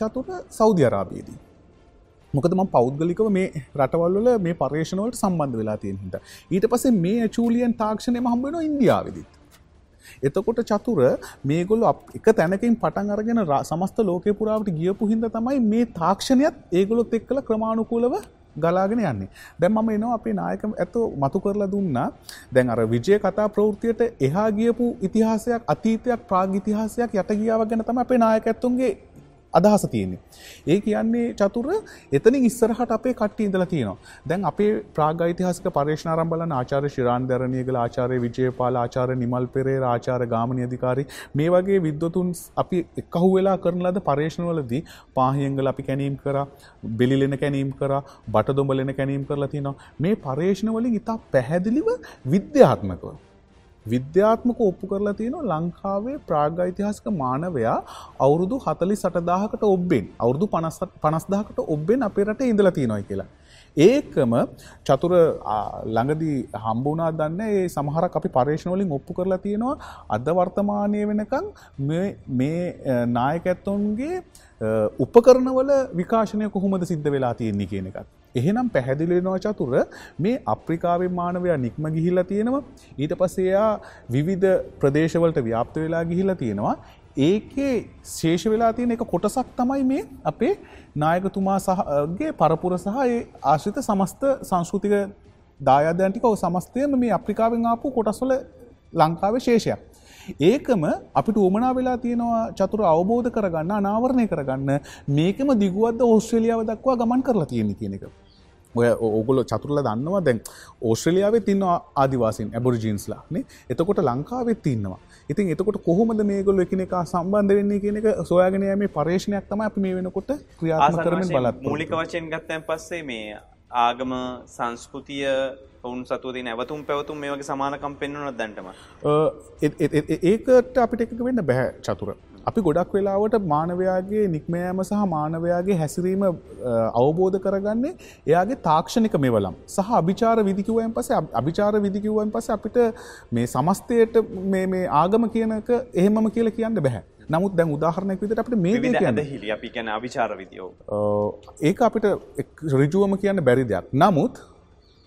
චතුර සෞදි අරාබියේදී. මොකද ම පෞද්ගලිකව මේ රටවල්ල මේ පර්ේෂණවලට සම්බන්ධ වෙලා තියෙන හිට ඊට පසේ මේ චූලියන් තාක්ෂණය හම්බෙන ඉන්දියාවදිත්. එතකොට චතුර මේගොල්ල එක තැනකින් පටන් අරගෙන සමස්ත ලෝක පුරාවට ගියපු හිද තමයි මේ තාක්ෂණයත් ඒගොලොත් එක්කල ක්‍රමාණුකූලව ගලාගෙන යන්නේ. දැන් මම එනවා අපේ නායක ඇත මතු කරලා දුන්නා. දැන් අර විජය කතා ප්‍රවෘතියට එහා ගියපු ඉතිහාසයක් අතීතයක් ප්‍රාග් ඉතිහාසයක් යට ගියාව ගැන තමයි අපේ නායක ඇත්තුන්ගේ අදහස තියෙන්නේ. ඒ කියන්නේ චතුර එතනින් ඉස්සරහට අපේ කට්ටිය ඉඳලා තියෙනවා. දැන් අපේ ප්‍රාග් ඓතිහාසික පර්යේෂණ ආරම්භ බලන ආචාර්ය ශිරාන් දරණියගල ආචාර්ය විජේපාල ආචාර්ය නිමල් පෙරේරා ආචාර්ය ගාමිණී අධිකාරී මේ වගේ විද්වතුන් අපි එක්කහුව වෙලා කරන ලද පර්යේෂණවලදී පාහියංගල අපි කැනීම් කරා, බෙලිලෙන කැනීම් කරා, බටදොඹලෙන කැනීම් කරලා තිනවා. මේ පර්යේෂණ වලින් ඉතා පැහැදිලිව විද්‍යාත්මකව විද්‍යාත්මක ඔප්පු කරලා තියෙනවා ලංකාවේ ප්‍රාග්යිතිහාසික මානවයා අවුරුදු හතලි සටදාහකට ඔබ්බෙන් අවුරුදු පනස්දාහකට ඔබ්බෙන් අපේ රට ඉඳලා තියෙනොයි කියලා. ඒකම චතුර ළඟදී හම්බුනා දන්න ඒ සමහරක් අපි පර්ේෂණවලින් ඔප්පු කරලා තියෙනවා. අද වර්තමානය වෙනකං මේ නායකැත්තොන්ගේ උපකරණවල විකාශනය කොහොමද සිද්ධ වෙලා තියෙන්නේ කියන එකත්. එහෙනම් පැහැදිලිෙනවා චතුර මේ අප්‍රිකාවෙන් මානවයා නික්ම ගිහිල්ලා තියෙනවා. ඊට පස්සේයා විවිධ ප්‍රදේශවලට ව්‍යාප්ත වෙලා ගිහිල්ලා තියෙනවා. ඒකේ ශේෂ වෙලා තියෙන එක කොටසක් තමයි මේ අපේ නායකතුමා සහගේ පරපුර සහ ඒ ආශ්‍රිත සමස්ත සංස්කෘතික දායාදයන්ටික සමස්තයම මේ අප්‍රිකාවෙන් ආපු කොටස්වල ලංකාවේ ශේෂයක්. ඒකම අපිට උමනා වෙලා තියෙනවා චතුර අවබෝධ කරගන්න අනාවරණය කරගන්න මේකම දිගුවද්ද ඕස්ට්‍රලියාව දක්වා ගමන් කරලා තියෙන කියන එක. ඔය ඕගොල චතුරල දන්නවා දැන් ඕස්ට්‍රලියාවේ තින්න ආදිවාසින් ඇබොරිජීන්ස්ලා නේ එතකොට ලංකාවෙත් තින්නවා ඉතින් එතකොට කොහොමද මේගොල්ල එකනෙක සම්බන්ධ වෙන්නේ කියන එක සොයාගෙන මේ පර්ේෂණයක් තම අපි මේ වෙනකොට ක්‍රියාත්ම කරමින් බලත් මූලික වචයෙන් ගත්තයන් පස්සේ මේ ආගම සංස්කෘතිය ඔවුන් සතුවති නැවතුම් පැවතුම් මේ වගේ සමානකම් පෙන්වන දැන්ටම? ඒකට අපිට එකක වෙන්න බැහැ චතුර අපි ගොඩක් වෙලාවට මානවයාගේ නික්මයෑම සහ මානවයාගේ හැසිරීම අවබෝධ කරගන්නේ එයාගේ තාක්ෂණික මෙවලම්. සහ අභිචාර විදිකිවයෙන් පස අභිචාර විදිකිවුවන් පස අපිට මේ සමස්තයට මේ ආගම කියනක එහෙමම කියල කියන්න බැහැ නමුත් දැන් උදාහරණයක් විදිහට අපිට මේ දේ කියන්න හිලි අපි කියන්නේ අවිචාර විදියෝ ඒක අපිට ඍජුවම කියන්න බැරි දෙයක්. නමුත්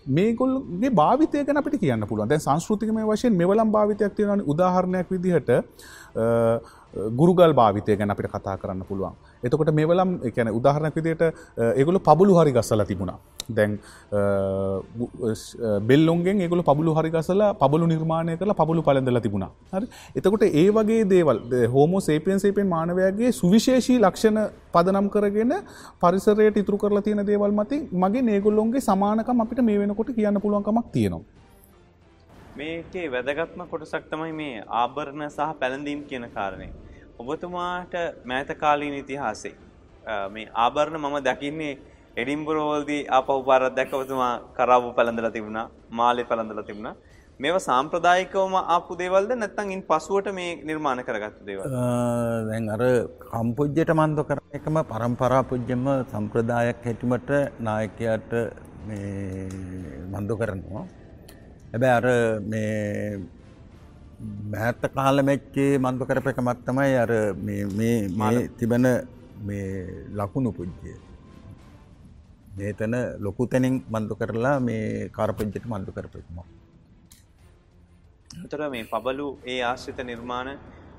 මේගොල්ගේ භාවිතය ගැන අපිට කියන්න පුළුවන්. දැන් සංස්කෘතික මේ වශයෙන් මෙවලම් භාවිතයක් තියෙන උදාහරණයක් විදිහට ගුරුගල් භාවිතය ගැන අපිට කතා කරන්න පුළුවන්. එතකොට මෙවලම් එකන උදාහරණයක් විදියට ඒගොලු පබුලු හරි ගස්සල තිබුණා. දැන් බෙල්ලොන්ගෙන් ඒගොල පබුලු හරි ගසල පබලු නිර්මාණය කළ පබුලු පලඳල තිබුණා. හරි එතකොට ඒ වගේ දේවල් හෝමෝ සේපෙන් සේපෙන් මානවයාගේ සුවිශේෂී ලක්ෂණ පදනම් කරගෙන පරිසරයට ඉතුරු කරලා තියෙන දේවල් මතින් මගේ නේගොල්ලොන්ගේ සමානකම් අපිට මේ වෙනකොට කියන්න පුළුවන්කමක් තියෙනවා. මේකේ වැදගත්ම කොටසක් තමයි මේ ආභරණ සහ පැළඳීම් කියන කාරණය. ඔබතුමාට මෑත කාලීන ඉතිහාසයේ මේ ආභරණ මම දකින්නේ එඩිම්බරෝවල්දී ආපහු පාරක් දැක්ක ඔබතුමා කරාබු පැළඳලා තිබුණා, මාළේ පැළඳලා තිබුණා. මේවා සාම්ප්‍රදායිකවම ආපු දේවල්ද නැත්නම් ඉන් පසුවට මේ නිර්මාණ කරගත්තු දේවල්? දැන් අර කම්පුජ්ජයට මන්ද කරන එකම පරම්පරා පුජ්‍යම සම්ප්‍රදායක් හැටිමට නායකයාට මේ මන්ද කරනවා. හැබැයි අර මේ මෑත කාල මෙච්චේ මන්දු කරප එකමත් තමයි අර මේ තිබෙන මේ ලකුණු පුජ්ජය. මේතන ලොකු තැනින් මන්දු කරලා මේ කාරපුජ්ජට මන්දු කරපෙක්ම. තර මේ පබලු ඒ ආශ්‍රිත නිර්මාණ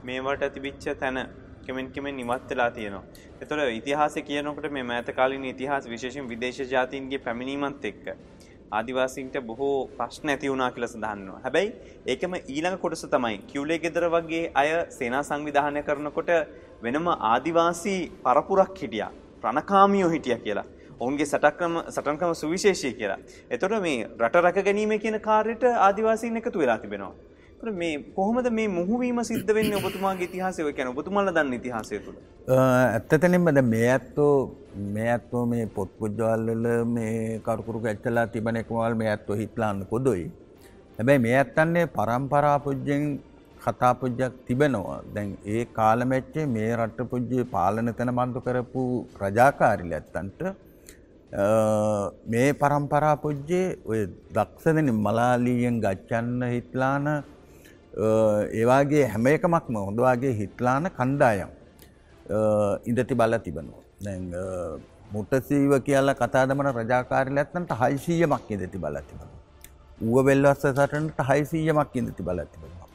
මේවට ඇතිබිච්ච තැන කෙමෙන් කෙමෙන් නිවත් වෙලා තියෙනවා. එතොට ඉතිහාස කියනකට මේ මෑත කාලින් ඉතිහාස විශේෂෙන් විදේශ ජාතීන්ගේ පැමිණීමත් එක්ක. ආදිවාසීන්ට බොහෝ ප්‍රශ්න ඇති වුණා කියලා සඳහන්නවා. හැබැයි ඒකම ඊළඟ කොටස තමයි කිව්ලේ ගෙදර වගේ අය සේනා සංවිධානය කරනකොට වෙනම ආදිවාසී පරපුරක් හිටියා. රණකාමියෝ හිටියා කියලා. ඔවුන්ගේ සටක්‍රම සටන්කම සුවිශේෂී කියලා. එතකොට මේ රට රැක ගැනීම කියන කාර්යයට ආදිවාසීන් එකතු වෙලා තිබෙනවා. මේ කොහොමද මේ මුහුවීම සිද්ධ වෙන්නේ ඔබතුමාගේ ඉතිහාසය ඔය කියන්නේ ඔබතුමාලා දන්න ඉතිහාසය තුළ? ඇත්තටම දැන් මේ ඇත්තෝ මේ ඇත්තෝ මේ පොත් පුජ්ජවල් වල මේ කරුකුරු ගැච්චලා තිබෙන එකමවල් මේ ඇත්තෝ හිටලාන්න පොදොයි. හැබැයි මේ ඇත්තන්නේ පරම්පරා පුජ්ජෙන් කතා පුජ්ජක් තිබෙනවා. දැන් ඒ කාලෙමැච්චේ මේ රට පුජ්ජේ පාලන තැන බඳු කරපු රජාකාරිල ඇත්තන්ට මේ පරම්පරා පුජ්ජේ ඔය දක්ෂ දෙන මලාලීයෙන් ගච්ඡන්න හිටලාන ඒවාගේ හැම එකමක්ම හොඳවාගේ හිටලාන කණ්ඩායම් ඉඳති බල තිබනවා. දැන් මුටසීව කියලා කතාදමන රජාකාරල ඇත්තන්ට හයිසීයමක් ඉඳති බල තිබෙන. ඌව වෙල්වස්ස සටනට හයිසීයමක් ඉඳති බල තිබෙනවා.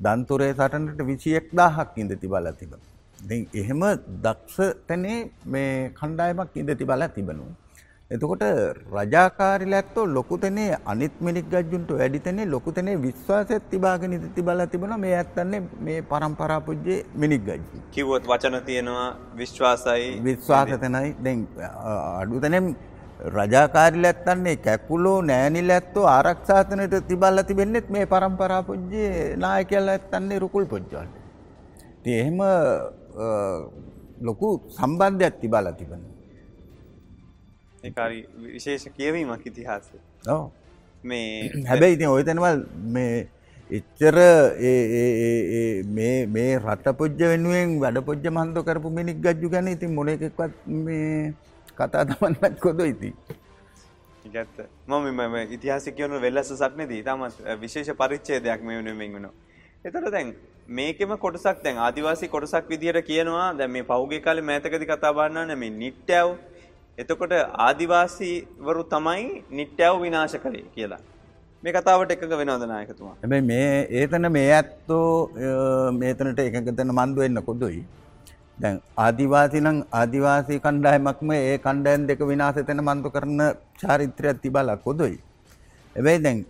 දන්තුරේ සටනට විසියෙක් දාහක් ඉඳති බල තිබෙන. එහෙම දක්ෂ තැනේ මේ කණ්ඩායමක් ඉඳති බල තිබෙනවා. එතකොට රජාකාරිල ඇත්තෝ ලොකුතනේ අනිත් මිනික් ගජ්ජුන්ට වැඩිතනේ ලොකුතනේ විශ්වාසයක් තිබාගෙන ඉති බලලා තිබුණා මේ ඇත්තන්නේ මේ පරම්පරා පුජ්ජේ මිනික් ගජ්ජු. කිව්වොත් වචන තියෙනවා විශ්වාසයි විශ්වාස තැනයි දැන් අඩුතනෙන් රජාකාරිල ඇත්තන්නේ කැකුලෝ නෑනිල ඇත්තෝ ආරක්ෂාතනයට තිබල්ල තිබෙන්නෙත් මේ පරම්පරා පුජ්ජේ නායකයල්ල ඇත්තන්නේ රුකුල් පොජ්ජවල්ට. එහෙම ලොකු සම්බන්ධයක් තිබාලා තිබෙන. ඒකාරි විශේෂ කියවීමක් ඉතිහාසය මේ හැබැයි ඉතින් ඔය තැනවල් මේ එච්චර මේ රට පොජ්ජ වෙනුවෙන් වැඩ පොජ්ජ මන්ද කරපු මිනික් ගජ්ජු ගැන ඉතින් මොන එකක්වත් මේ කතා තමන්නත් කොද ඉති ගත්ත මම ඉතිහාස කියවන වෙල්ලස සක්නදී තමත් විශේෂ පරිච්චේ දෙයක් මේ වෙනුවෙන් වෙනවා එතට දැන් මේකෙම කොටසක් දැන් ආදිවාසී කොටසක් විදිහට කියනවා. දැන් මේ පහුගිය කාලේ මෑතකදී කතා බහන්න මේ නිට්ටයව එතකොට ආදිවාසීවරු තමයි නිට්ටයව විනාශ කළේ කියලා. මේ කතාවට එකක වෙනවද නායකතුමා? හැබැයි මේ ඒතන මේ ඇත්තෝ මේතනට එකකතන මන්දු වෙන්න කොදුයි. දැන් ආදිවාසී නම් ආදිවාසී කණ්ඩායමක්ම ඒ කණ්ඩායම් දෙක විනාශ වෙන මන්දු කරන චාරිත්‍රයක් තිබලා කොදුයි. හැබැයි දැන්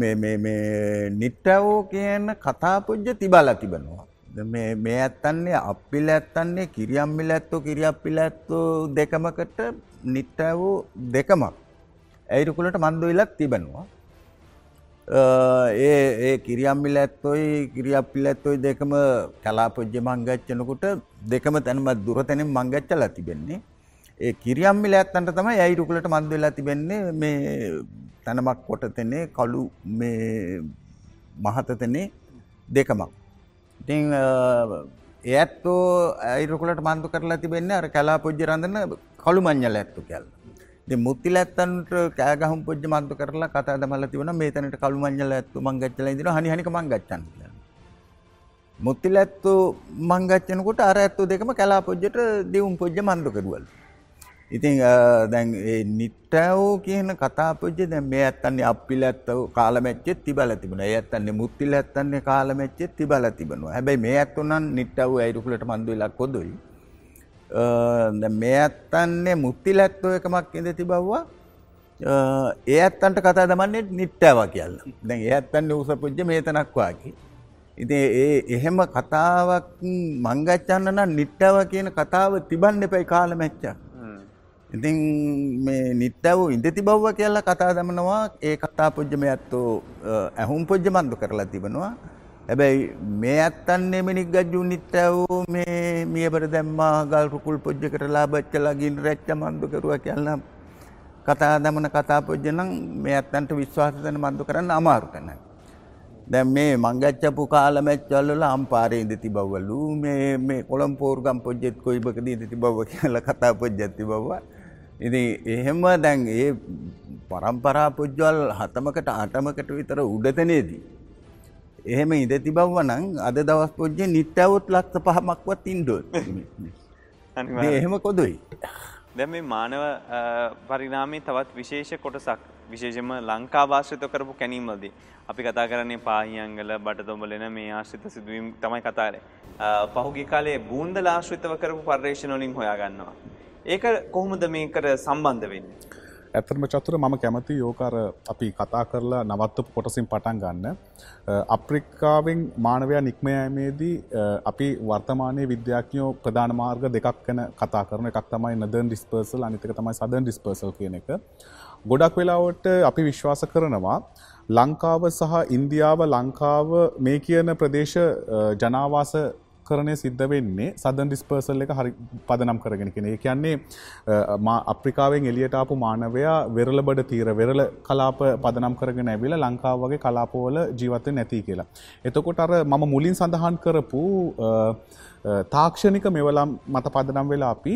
මේ මේ මේ නිට්ටයෝ කියන කතා පුජ්‍ය තිබලා තිබෙනවා. මේ මේ ඇත්තන්නේ අප්පිල ඇත්තන්නේ කිරියම්මිල ඇත්තෝ කිරියප්පිල ඇත්තෝ දෙකමකට නිට්ට වූ දෙකමක් ඇයිරුකුලට මන්දුවිලක් තිබෙනවා. ඒ ඒ කිරියම්මිල ඇත්තොයි කිරියප්පිල ඇත්තොයි දෙකම කලාපොජ්ජ මංගච්චනකුට දෙකම තැනමත් දුර තැනින් මංගච්චලා තිබෙන්නේ. ඒ කිරියම්මිල ඇත්තන්ට තමයි ඇයිරුකුලට මන්දුවෙලා තිබෙන්නේ මේ තැනමක් කොටතෙනේ කළු මේ මහතතනේ දෙකමක්. ඉතින් ඒත්තෝ අයිරකුලට මන්තු කරලා තිබෙන්නේ අර කලා පුජ්ජ රඳන කළු මං්ඥල ඇත්තු කැල්. දෙ මුත්තිල ඇත්තන්ට කෑගහම් පුජ්ජ මන්තු කරලා කතා දමල තිවන මේ තැනට කළු මං්ඥල ඇත්තු මංගච්චල දින හනිහනික මංගච්චන්. මුත්තිල ඇත්තු මංගච්චනකොට අර ඇත්තු දෙකම කලා පුජ්ජට දෙවුම් පුජ්ජ මන්දු කරුවල්. ඉතින් දැන් නිට්ටවෝ කියන කතාපුජ්ජ දැන් මේ ඇත්තන්නේ අප්පිල ඇත්තව කාලමැච්චෙත් තිබල තිබුණ. ඒ ඇත්තන්නේ මුත්තිල ඇත්තන්නේ කාලමැච්චෙත් තිබල තිබෙනවා හැබැයි මේ ඇත්තුනන් නිට්ටව ඇයිරුකුලට මන්දු ලක් කොදොයි? මේ ඇත්තන්නේ මුත්තිල ඇත්තෝ එකමක් ඉඳ තිබව්වා. ඒ ඇත්තන්ට කතා දමන්නේ නිට්ටාව කියන්න. දැන් ඒ ඇත්තන්නේ උස පුජ්ජ මේතනක්වාකි ඉති ඒ එහෙම කතාවක් මංගච්චන්න නම් නිට්ටාව කියන කතාව තිබන්න එපයි කාල මැච්චක් ඉතින් මේ නිට්ටව ඉඳ තිබව්ව කියලා කතා දමනවා ඒ කතා පුජ්ජම ඇත්තෝ ඇහුම් පොජ්ජ මන්දු කරලා තිබෙනවා හැබැයි මේ ඇත්තන්නේ මිනික් ගජ්ජු නිට්ටවෝ මේ මියබට දැම්මා ගල් රුකුල් පොජ්ජ කරලා බච්චලගින් රැච්ච මන්දු කරුව කියල්නම් කතා දමන කතා පොජ්ජ නම් මේ ඇත්තන්ට විශ්වාස දෙන මන්දු කරන්න අමාරු තැනයි. දැන් මේ මංගච්චපු කාලමැච්චල්වල අම්පාරේ ඉඳ තිබවලු මේ මේ කොළම්පෝර්ගම් පොජ්ජෙත් කොයිබකද ඉඳ තිබව කියලා කතා පොජ්ජත් තිබවවා. ඉතින් එහෙම දැන් ඒ පරම්පරා පුජ්ජවල් හතමකට අටමකට විතර උඩතනේදී. එහෙම ඉඳ තිබව්ව නම් අද දවස් පොජ්ජේ නිට්ටවුත් ලක්ෂ පහමක්වත් ඉන්ඩුවත්. එහෙම කොදුයි. දැ මේ මානව පරිනාමේ තවත් විශේෂ කොටසක් විශේෂම ලංකා වාශ්‍රිත කරපු කැනීමල්දී. අපි කතා කරන්නේ පාහියංගල බටතොඹලෙන මේ ආශ්‍රිත සිදුවීම් තමයි කතාරේ. පහුගි කාලේ බූන්දල ආශ්‍රිතව කරපු පර්යේෂණවලින් හොයාගන්නවා. ඒක කොහොමද මේකට සම්බන්ධ වෙන්නේ? ඇත්තම චතුර මම කැමති යෝකර අපි කතා කරලා නවත්තපු කොටසින් පටන් ගන්න. අප්‍රිකාවෙන් මානවයා නික්මයමේදී අපි වර්තමානය විද්‍යාඥයෝ ප්‍රධාන මාර්ග දෙකක් ගැන කතා කරන එකක් තමයි නදර්න් ඩිස්පර්සල් අනිතක තමයි සදන් ඩිස්පර්සල් කියන එක. ගොඩක් වෙලාවට අපි විශ්වාස කරනවා ලංකාව සහ ඉන්දියාව ලංකාව මේ කියන ප්‍රදේශ ජනාවාස කරණය සිද්ධ වෙන්නේ සදන් ඩිස්පර්සල් එක හරි පදනම් කරගෙන කෙන කියන්නේ අප්‍රිකාවෙන් එලියට ආපු මානවයා වෙරලබඩ තීර වෙරල කලාප පදනම් කරගෙන ඇවිල ලංකාව වගේ කලාපවල ජීවත නැති කියලා. එතකොට අර මම මුලින් සඳහන් කරපු තාක්ෂණික මෙවලම් මත පදනම් වෙලා අපි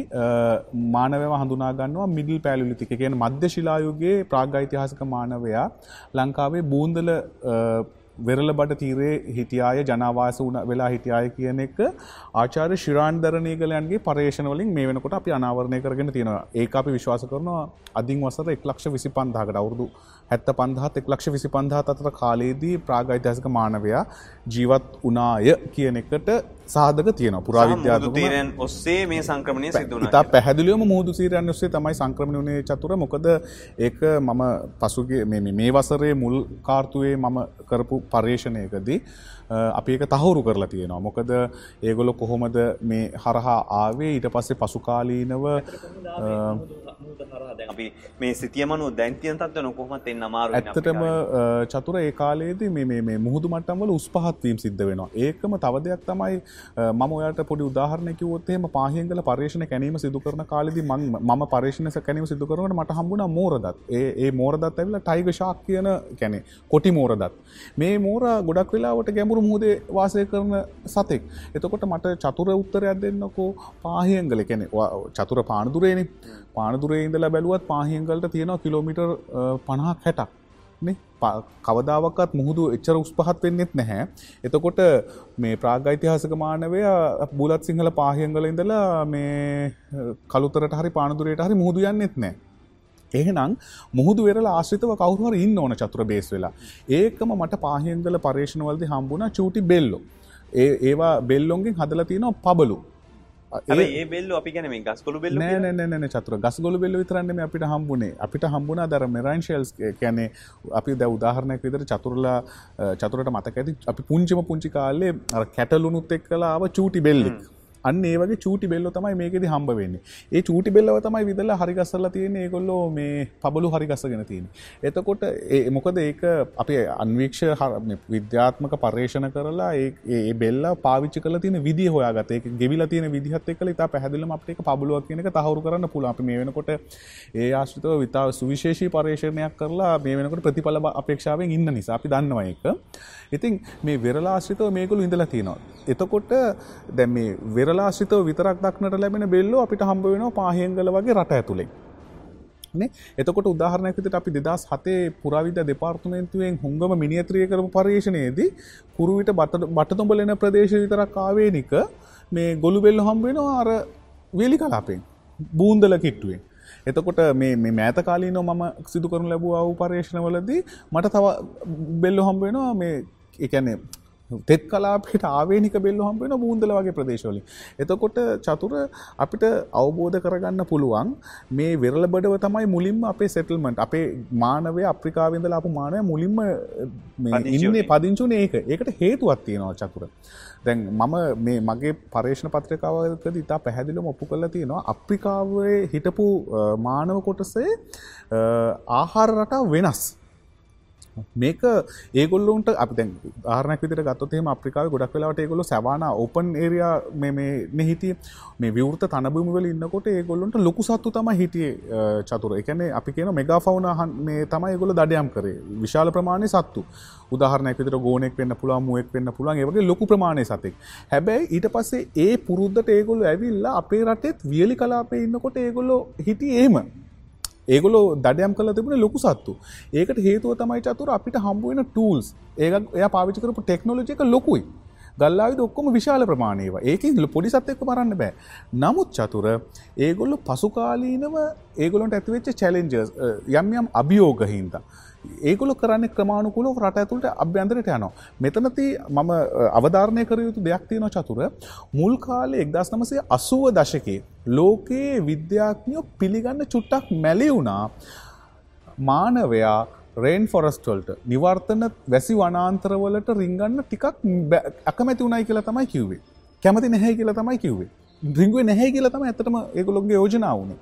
මානවව හඳුනාගන්නවා මිඩල් පැලිතික කියන මධ්‍ය ශිලායුගේ ප්‍රාග්යිතිහාසක මානවයා ලංකාවේ බූන්දල වෙරළ බට තීරේ හිටියාය ජනවාස වන වෙලා හිටියාය කියන එක ආචාර ශිරාන්ධරණයගලයන්ගේ පර්ේෂණවලින් මේ වෙනකොට අපි අනාවරණය කරගෙන තියෙනවා. ඒ අපි විශ්වාස කරනවා අධින් වසර එක් ලක්ෂ විසි පන්දාකට අවුරදු හැත්ත පන්දහත් එක් ලක්ෂ විසි පන්දහත් අතර කාලයේදී ප්‍රාගයිතයසක මානවයා ජීවත් උනාය කියන එකට සාධක තියෙන පුරාවිද්‍යාතීරෙන් ඔස්සේ මේ සංක්‍රමණය සිදුන ඉතා පැහැදිලියම මුහදු සීරයන් ඔස්සේ තමයි සංක්‍රමණ වනේ චතුර. මොකද ඒක මම පසුගේ මේ වසරේ මුල් කාර්තුවේ මම කරපු පර්යේෂණයකදී අපි ඒක තහවුරු කරලා තියෙනවා. මොකද ඒගොලො කොහොමද මේ හරහා ආවේ? ඊට පස්සේ පසුකාලීනව අපි මේ සිතියමනු දැන්තියන් තත්වන කොහොමත් එන්න අමාරු ඇත්තටම චතුර ඒ කාලයේදී මේ මේ මුහුදු මට්ටම්වල උස් පහත්වීම් සිද්ධ වෙනවා. ඒකම තව දෙයක් තමයි මම ඔයාට පොඩි උදාහරණයක් කිව්වොත් එහෙම පාහියන්ගල පර්යේෂණ කැනීම සිදු කරන කාලෙදී මම පර්යේෂණ කැනීම සිදු කරනකොට මට හම්බුණා මෝරදත්. ඒ ඒ මෝරදත් ඇවිල්ලා ටයිගර් ෂාක් කියන කියන්නේ කොටි මෝරදත්. මේ මෝර ගොඩක් වෙලාවට ගැඹුරු මුහුදේ වාසය කරන සතෙක්. එතකොට මට චතුර උත්තරයක් දෙන්නකෝ. පාහියන්ගල කියන්නේ චතුර පානදුරේනේ පානදුරේ ඉඳලා බැලුවත් පාහියන්ගලට තියෙනවා කිලෝමීටර් 50ක් 60ක් නේ? කවදාවක්වත් මුහුදු එච්චර උස් පහත් වෙන්නෙත් නැහැ. එතකොට මේ ප්‍රාග්යිතිහාසක මානවයා බුලත් සිංහල පාහියන්ගල ඉඳලා මේ කළුතරට හරි පානදුරයට හරි මුහුදු යන්නෙත් නැහැ. එහෙනම් මුහුදු වෙරලා ආශ්‍රිතව කවුරු හරි ඉන්න ඕන චතුර බේස් වෙලා. ඒකම මට පාහියන්ගල පර්යේෂණවලදී හම්බුණා චූටි බෙල්ලෝ. ඒ ඒවා බෙල්ලොන්ගෙන් හදලා තියෙනවා පබලු. ඒ බෙල්ල අපි ගැන මේ ගස්කොලු බෙල්ල නෑනෑන චතුර ගස්ගොලු බෙල්ල විතරන්නම අපිට හම්බුණේ අපිට හම්බුණා දර මෙරයින්ශල්ස් කැනේ අපි ද උදාහරණයක් විතර චතුරලා චතුරට මතක ඇති අපි පුංචිම පුංචි කාලේ කැටලුනුත් එක් කලාව චූටි බෙල්ලෙක් අන්න ඒ වගේ චූටි බෙල්ලෝ තමයි මේකෙද හම්බ වෙන්නේ. ඒ චූටි බෙල්ලව තමයි විදලා හරිගස්සලා තියෙන ඒගොල්ලෝ මේ පබලු හරිගස්සගෙන තියෙන එතකොට ඒ මොකද ඒක අපි අන්වීක්ෂ විද්‍යාත්මක පර්යේෂණ කරලා ඒ බෙල්ලා පාවිච්චි කළ තියෙන විදිහ හොයාගත ඒක ගෙවිලා තියෙන විදිහත් එක්කලා ඉතා පැහැදිලිවම අපිට ඒක පබලුවක් කියන එක තහවුරු කරන්න පුළුවන්. අපි මේ වෙනකොට ඒ ආශ්‍රිතව විතා සුවිශේෂී පර්යේෂණයක් කරලා මේ වෙනකොට ප්‍රතිඵල අපේක්ෂාවෙන් ඉන්න නිසා අපි දන්නවා ඒක. ඉතින් මේ වෙරලාශ්‍රිතව මේගොල්ලෝ ඉඳලා තියෙනවා. එතකොට දැන් මේ වෙරලාශ්‍රිතව විතරක් දක්නට ලැබෙන බෙල්ලෝ අපිට හම්බ වෙනවා පාහියන්ගල වගේ රට ඇතුළේ. නේ එතකොට උදාහරණයක් විදිහට අපි 2007 පුරාවිද්‍යා දෙපාර්තමේන්තුවෙන් හුඟම මිනියත්‍රිය කරපු පර්යේෂණයේදී කුරුවිට බටතොඹලෙන ප්‍රදේශ විතරක් ආවේනික මේ ගොළු බෙල්ල හම්බ වෙනවා අර වේලි කලාපෙන් බූන්දල කිට්ටුවෙන්. එතකොට මේ මේ මෑත කාලීනෝ මම සිදු කරනු ලැබූ අවු පර්යේෂණවලදී මට තව බෙල්ලො හම්බ වෙනවා මේ එකැනේ තෙත් කලාපට ආවේනික බෙල්ල හම්බෙන බූන්දල වගේ ප්‍රදේශවලින්. එතකොට චතුර අපිට අවබෝධ කරගන්න පුළුවන් මේ වෙරල බඩව තමයි මුලින්ම අපේ සෙටල්මට අපේ මානවය අප්‍රිකාවිඳල අප මානය මුලින්ම ඉන්නේ පදිංචුන ඒක ඒකට හේතුවත් තියෙනවා චතුර. දැන් මම මේ මගේ පර්ේෂණ පත්‍රකාවකද ඉතා පැහැදිලම ඔප්පු කල තියෙනවා අප්‍රිකාවේ හිටපු මානව කොටසේ ආහාර රටා වෙනස්. මේක ඒගොල්ලොන්ට අප දැන් ආරනක් විතර ගත්තේ අප්‍රිකාව ගොඩක් වෙලාට ඒගොල්ල සවාන ඕපන් ඒරයා මේ හිටිය. මේ විවෘත තනබුමවල ඉන්නකොට ඒගොල්ලොන්ට ලොකු සත්තු තම හිටිය චතුර. එකන අපි කියන මෙගා ෆවුන මේ තමයි ගොල දඩයම් කරේ. විශාල ප්‍රමාණය සත්තු. උදාහරනයක් විතර ගෝනෙක් වෙන්න පුළා මුවෙක් වෙන්න පුළන් ඒවගේ ලොකු ප්‍රමාණය සතෙක්. හැබැයි ඊට පස්සේ ඒ පුරුද්ධට ඒගොල්ල ඇවිල්ලා අපේ රටෙත් වියලි කලාපේ ඉන්නකොට ඒගොල්ලො හිටි ඒම ඒගොලෝ දඩයම් කල තිබුණ ලොකු සත්තු. ඒකට හේතුව තමයි චතුර අපිට හම්බුවෙන ටූල්ස් ඒ එය පාවිචි කරපු ටෙක්නෝලජි එක ලොකුයි. ගල්ලාවිද ඔක්කොම විශාල ප්‍රමාණයවා ඒකින් පොඩි සත්යක මරන්න බෑ. නමුත් චතුර ඒගොල්ලු පසුකාලීනව ඒගොලොන්ට ඇතිවෙච්ච චැලෙන්ජර්ස් යම් යම් අභියෝගහින්ද ඒගොල කරන්න ක්‍රමාණුකුලෝ රට ඇතුළට අභ්‍යන්තරයට යනවා. මෙතනති මම අවධාරණය කර යුතු දෙයක් තියෙන චතුර. මුල් කාලේ එක්දස් නමසේ අසුව දශකේ ලෝකයේ විද්‍යාඥයෝ පිළිගන්න චුට්ටක් මැලි වුණා. මානවයා රේන් ෆොරස්ටල්ට නිවර්තන වැසි වනාන්තරවලට රිංගන්න ටිකක් අකමැති වුණයි කියලා තමයි කිව්වේ. කැමති නැහැ කියලා තමයි කිව්වේ. රිංගුව නැහැ කියලා තම ඇතටම ඒගොලොන්ගේ යෝජනාවන.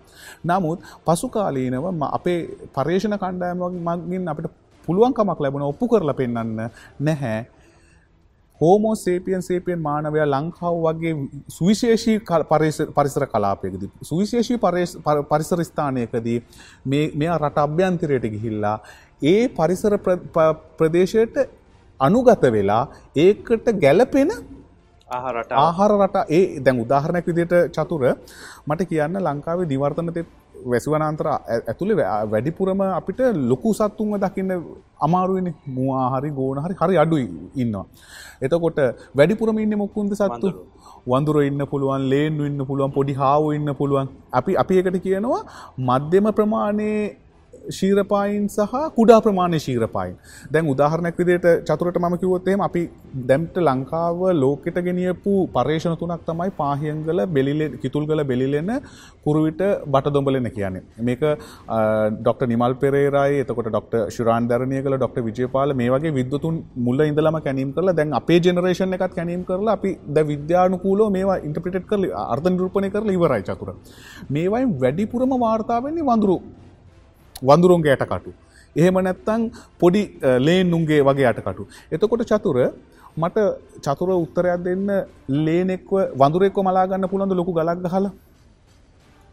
නමුත් පසු කාලීනව අපේ පර්ේෂණ කණ්ඩායම මගින් අපට පුළුවන්කමක් ලැබුණ ඔප්පු කරලා පෙන්න්න නැහැ. හෝමෝ සේපියන් සේපියන් මානවය ලංකාව වගේ සුවිශේෂී පරිසර කලාපයකදී. සුවිශේෂී පරිසර ස්ථානයකදී මෙ රට අභ්‍යන්තරයට ගිහිල්ලා ඒ පරිසර ප්‍රදේශයට අනුගත වෙලා ඒකට ගැලපෙන ආහාර රට. ඒ දැන් උදාහරණයක් විදියට චතුර මට කියන්න ලංකාවේ දිවර්තනත වැසිවනාන්තර ඇතුළේ වැඩිපුරම අපිට ලොකු සත්තුන්ව දකින්න අමාරුවනි මවාහරි ගෝන හරි හරි අඩුයි ඉන්නවා. එතකොට වැඩිපුරම ඉන්න මොක්කුන්ද සත්තු? වඳුර. ඉන්න පුළුවන් ලේන් ඉන්න පුළුවන් පොඩි හාව ඉන්න පුළුවන්. අපි අපි එකට කියනවා මධ්‍යම ප්‍රමාණයේ ශීරපායින් සහ කුඩා ප්‍රමාණය ශීරපායින්. දැන් උදාහරණයක් විදියට චතුරට මම කිවොත්තේම අපි දැම්ට ලංකාව ලෝකෙට ගෙනියපු පර්ේෂණ තුනක් තමයි පාහියන්ගල බෙලිලෙ කිතුල්ගල බෙලිලෙන්න කුරුවිට බට දොඹලෙන කියන්නේ. මේක ඩොක්ට නිමල් පෙරේරයි එතකොට ඩොක්ට ශුරාන්ධරණය කළ ඩොක්ට විජයපාල මේ වගේ විද්තුන් මුල්ල ඉඳලම කැනීම් කරලා දැන් අපේ ජෙනරේෂන් එකත් කැනීම් කරලා අපි ද විද්‍යානුකූලෝ මේවා ඉන්ටපිට් කරල අර්ධ නිරූපණය කරලා ඉවරයි චතුර. මේවයින් වැඩිපුරම වාර්තාාවන්නේ වඳුරු වඳුරුන්ගේ ඇටකටු. එහෙම නැත්තං පොඩි ලේනුන්ගේ වගේ අටකටු. එතකොට චතුර මට චතුර උත්තරයක් දෙන්න ලේනෙක්ව වඳුරෙක්ව මලාගන්න පුළන්ද ලොකු ගලක් හලා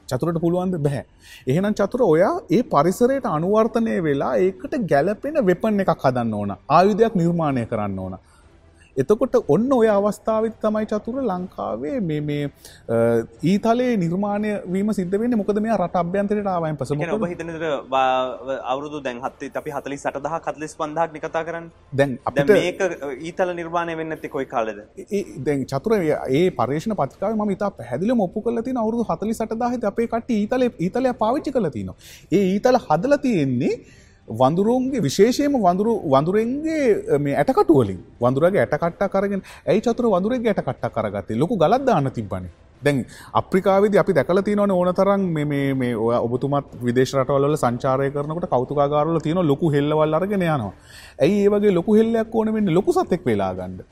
චතුරට පුළුවන්ද බැහැ. එහෙනම් චතුර ඔයා ඒ පරිසරයට අනුවර්තනය වෙලා ඒකට ගැලපෙන වෙපන් එකක් හදන්න ඕන ආයුධයක් නිර්මාණය කරන්න ඕන. එතකොට ඔන්න ඔය අවස්ථාවත් තමයි චතුර ලංකාවේ මේ මේ ඊතලේ නිර්මාණය වීම සිද්ධ වෙන්නේ. මොකද මේ රට අභ්‍යන්තරයට ආවයින් පස්සේ. මොකද? ඔබ හිතනද අවුරුදු දැන් හත් අපි 48000 45000ක් නේ කතා කරන්නේ. දැන් අපිට මේක ඊතල නිර්මාණය වෙන්නේ නැත්තේ කොයි කාලෙද? දැන් චතුර ඒ පර්යේෂණ පත්‍රිකාවේ මම ඉතා පැහැදිලිවම ඔප්පු කරලා තියෙන අවුරුදු 48000 අපි කට්ටිය ඊතලේ ඊතලය පාවිච්චි කරලා තිනවා. ඒ ඊතල හදලා තියෙන්නේ වඳුරුන්ගේ විශේෂයම වඳුරු වඳුරෙන්ගේ මේ ඇටකටුවලින් වඳුරගේ ඇටකට්ට කරගෙන ඇයි චතුර වඳුරෙක් ඇටකට්ට කරගත්තේ ලොකු ගලද්දාන්න තිබ්බන. දැන් අප්‍රිකාවිදි අපි දැකල තියනවන ඕන තරන් මේ ඔය ඔබතුමත් විදේශ රටවල සංචාරය කරනකට කෞතුකාගාරල තියෙන ලොකු හෙල්ලවල් අරගෙන යනවා. ඇයි ඒවගේ ලොකු හෙල්ලයක් ඕන වෙන්න? ලොකු සතෙක් වෙලා ගන්න.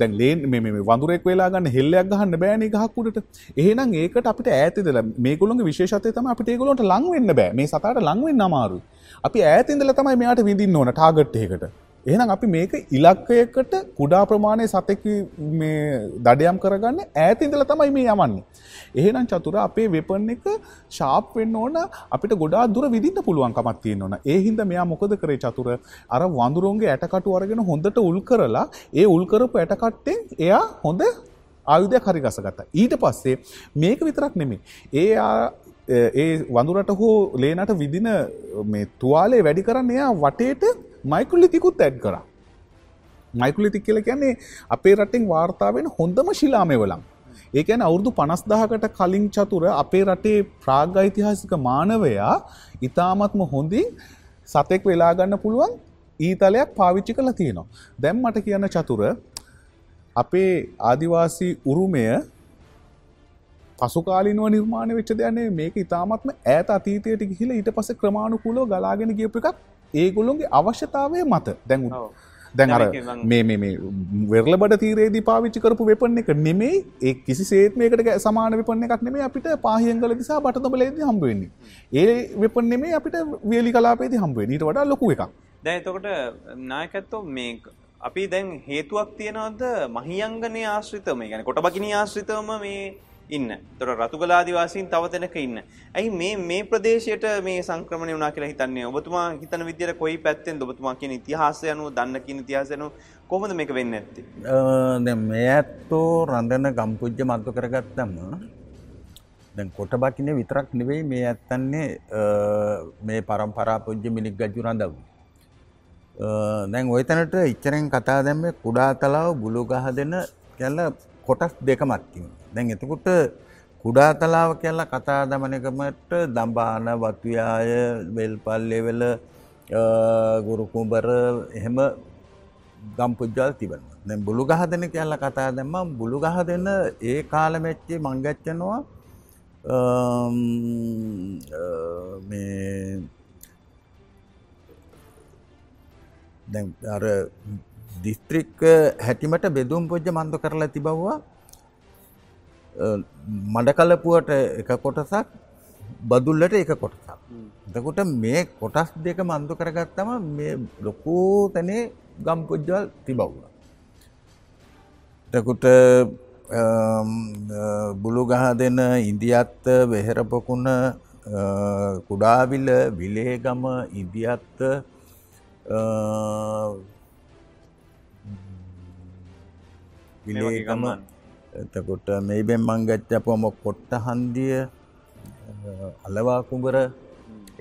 දැන් ලේන් මේ වඳුරෙක් වෙලා ගන්න හෙල්ලයක් ගහන්න බෑනේ ගහක්කුඩට එහෙනම් ඒකට අපිට ඈතදලා මේගොල්ලෝගේ විශේෂත්වය තමයි අපිට ඒගොල්ලන්ට ලං වෙන්න බෑ. මේ සතාට ලං වෙන්න අමාරුයි. අපි ඈතින්දල තමයි මෙයාට විඳින්න ඕන ටාගට් එකකට. එහෙනම් අපි මේක ඉලක්කයකට කුඩා ප්‍රමාණය සතෙක් මේ දඩයම් කරගන්න ඈතින්දල තමයි මේ යවන්නේ. එහෙනම් චතුර අපේ වෙපන් එක ශාප් වෙන්න ඕන අපිට ගොඩා දුර විදින්න පුළුවන්කමක් තියෙන්න ඕන. ඒ හින්දා මෙයා මොකද කරේ චතුර අර වඳුරුන්ගේ ඇටකටු අරගෙන හොඳට උල් කරලා ඒ උල් කරපු ඇටකට්ටෙන් එයා හොඳ ආයුධයක් හරි ගසගත්තා. ඊට පස්සේ මේක විතරක් නෙමෙයි. ඒ ඒ වඳුරට හෝ ලේනට විදින මේ තුවාලේ වැඩි කරන්න එයා වටේට මයිකුල්ලිතිකුත් ඇඩ් කරා. මයිකුලිතික් කියල කියන්නේ අපේ රටින් වාර්තාවෙන් හොඳම ශිලාමය වලම් ඒකැන අවුරදු පනස්දාහකට කලින් චතුර අපේ රටේ ප්‍රාග් ඓතිහාසික මානවයා ඉතාමත්ම හොඳින් සතෙක් වෙලාගන්න පුළුවන් ඊතලයක් පාවිච්චි කළ තියෙනවා. දැම් මට කියන්න චතුර අපේ ආදිවාසී උරුමය පසුකාලිනුව නිර්මාණ වෙච්ච දෙයන්නේ මේක ඉතාමත්ම ඇත අතීතයට ගිහිල ඊට පස ක්‍රමාණුකුලෝ ගලාගෙන ගියපු එකක් ඒගොල්ලොන්ගේ අවශ්‍යතාවය මත දැන් ඔව්. දැන් අර මේ මේ වෙරලබඩ තීරේදී පාවිච්චි කරපු වෙපන් එක නෙමෙයි ඒ කිසි සේත් මේකට සමාන වෙපන් එකක් නෙමෙයි අපිට පාහියංගල දිසා බටතඹලේදී හම්බ වෙන්නේ. ඒ වෙපන් නෙමෙයි අපිට වේලි කලාපේදී හම්බ වෙන්නේ. ඊට වඩා ලොකු එකක්. දැන් එතකොට නායකත්වෝ මේ අපි දැන් හේතුවක් තියනවද මහියංගනය ආශ්‍රිතව මේ කියන්නේ කොටබකිනී ආශ්‍රිතවම මේ ඉන්න. ඒතර රතුගල ආදිවාසීන් තව තැනක ඉන්න. ඇයි මේ මේ ප්‍රදේශයට මේ සංක්‍රමණය වුණා කියලා හිතන්නේ? ඔබතුමා හිතන විදියට කොයි පැත්තෙන්ද ඔබතුමා කියන ඉතිහාසය අනුව දන්න කියන ඉතිහාසය අනුව කොහොමද මේක වෙන්නේ නැත්තේ? දැන් මේ ඇත්තෝ රඳන ගම්පුජ්ජ මත්තු කරගත්තම දැන් කොටබකිනේ විතරක් නෙවෙයි මේ ඇත්තන්නේ අ, මේ පරම්පරා පුජ්‍ය මිනික් ගජු රඳවු. අ, දැන් ওই තැනට ඉච්චරෙන් කතා දැම්මේ කුඩා තලාව බුලු ගහ දෙන කියලා කොටස් දෙකමක් තියෙනවා. දැන් එතකොට කුඩා තලාව කියලා කතා දමන එකමට දම්බාන වතුයාය වෙල්පල්ලෙවල ගුරු කුඹර එහෙම ගම් පුද්ගල් තිබෙනවා. දැන් බුළු ගහ දෙන කියලා කතා දැම්මම බුළු ගහ දෙන ඒ කාලෙමැච්චේ මං ගැච්චනවා අම්, අ, මේ දැන් අර දිස්ත්‍රික් හැටිමට බෙදුම් පොජ්ජ මන්ද කරලා තිබව්වා අ, මඩකලපුවට එක කොටසක් බදුල්ලට එක කොටසක්. එතකොට මේ කොටස් දෙක මන්දු කරගත්තම මේ ලොකෝ තැනේ ගම් පුද්ජල් තිබව්වා. එතකොට බුළු ගහ දෙන ඉන්දියත්ත වෙහෙරපොකුණ කුඩාවිල විලේගම ඉදියත්ත ගම්මාන. එතකොට මෙයිබෙන් මං ගච්චපුවම කොට්ට හන්දිය අලවා කුඹර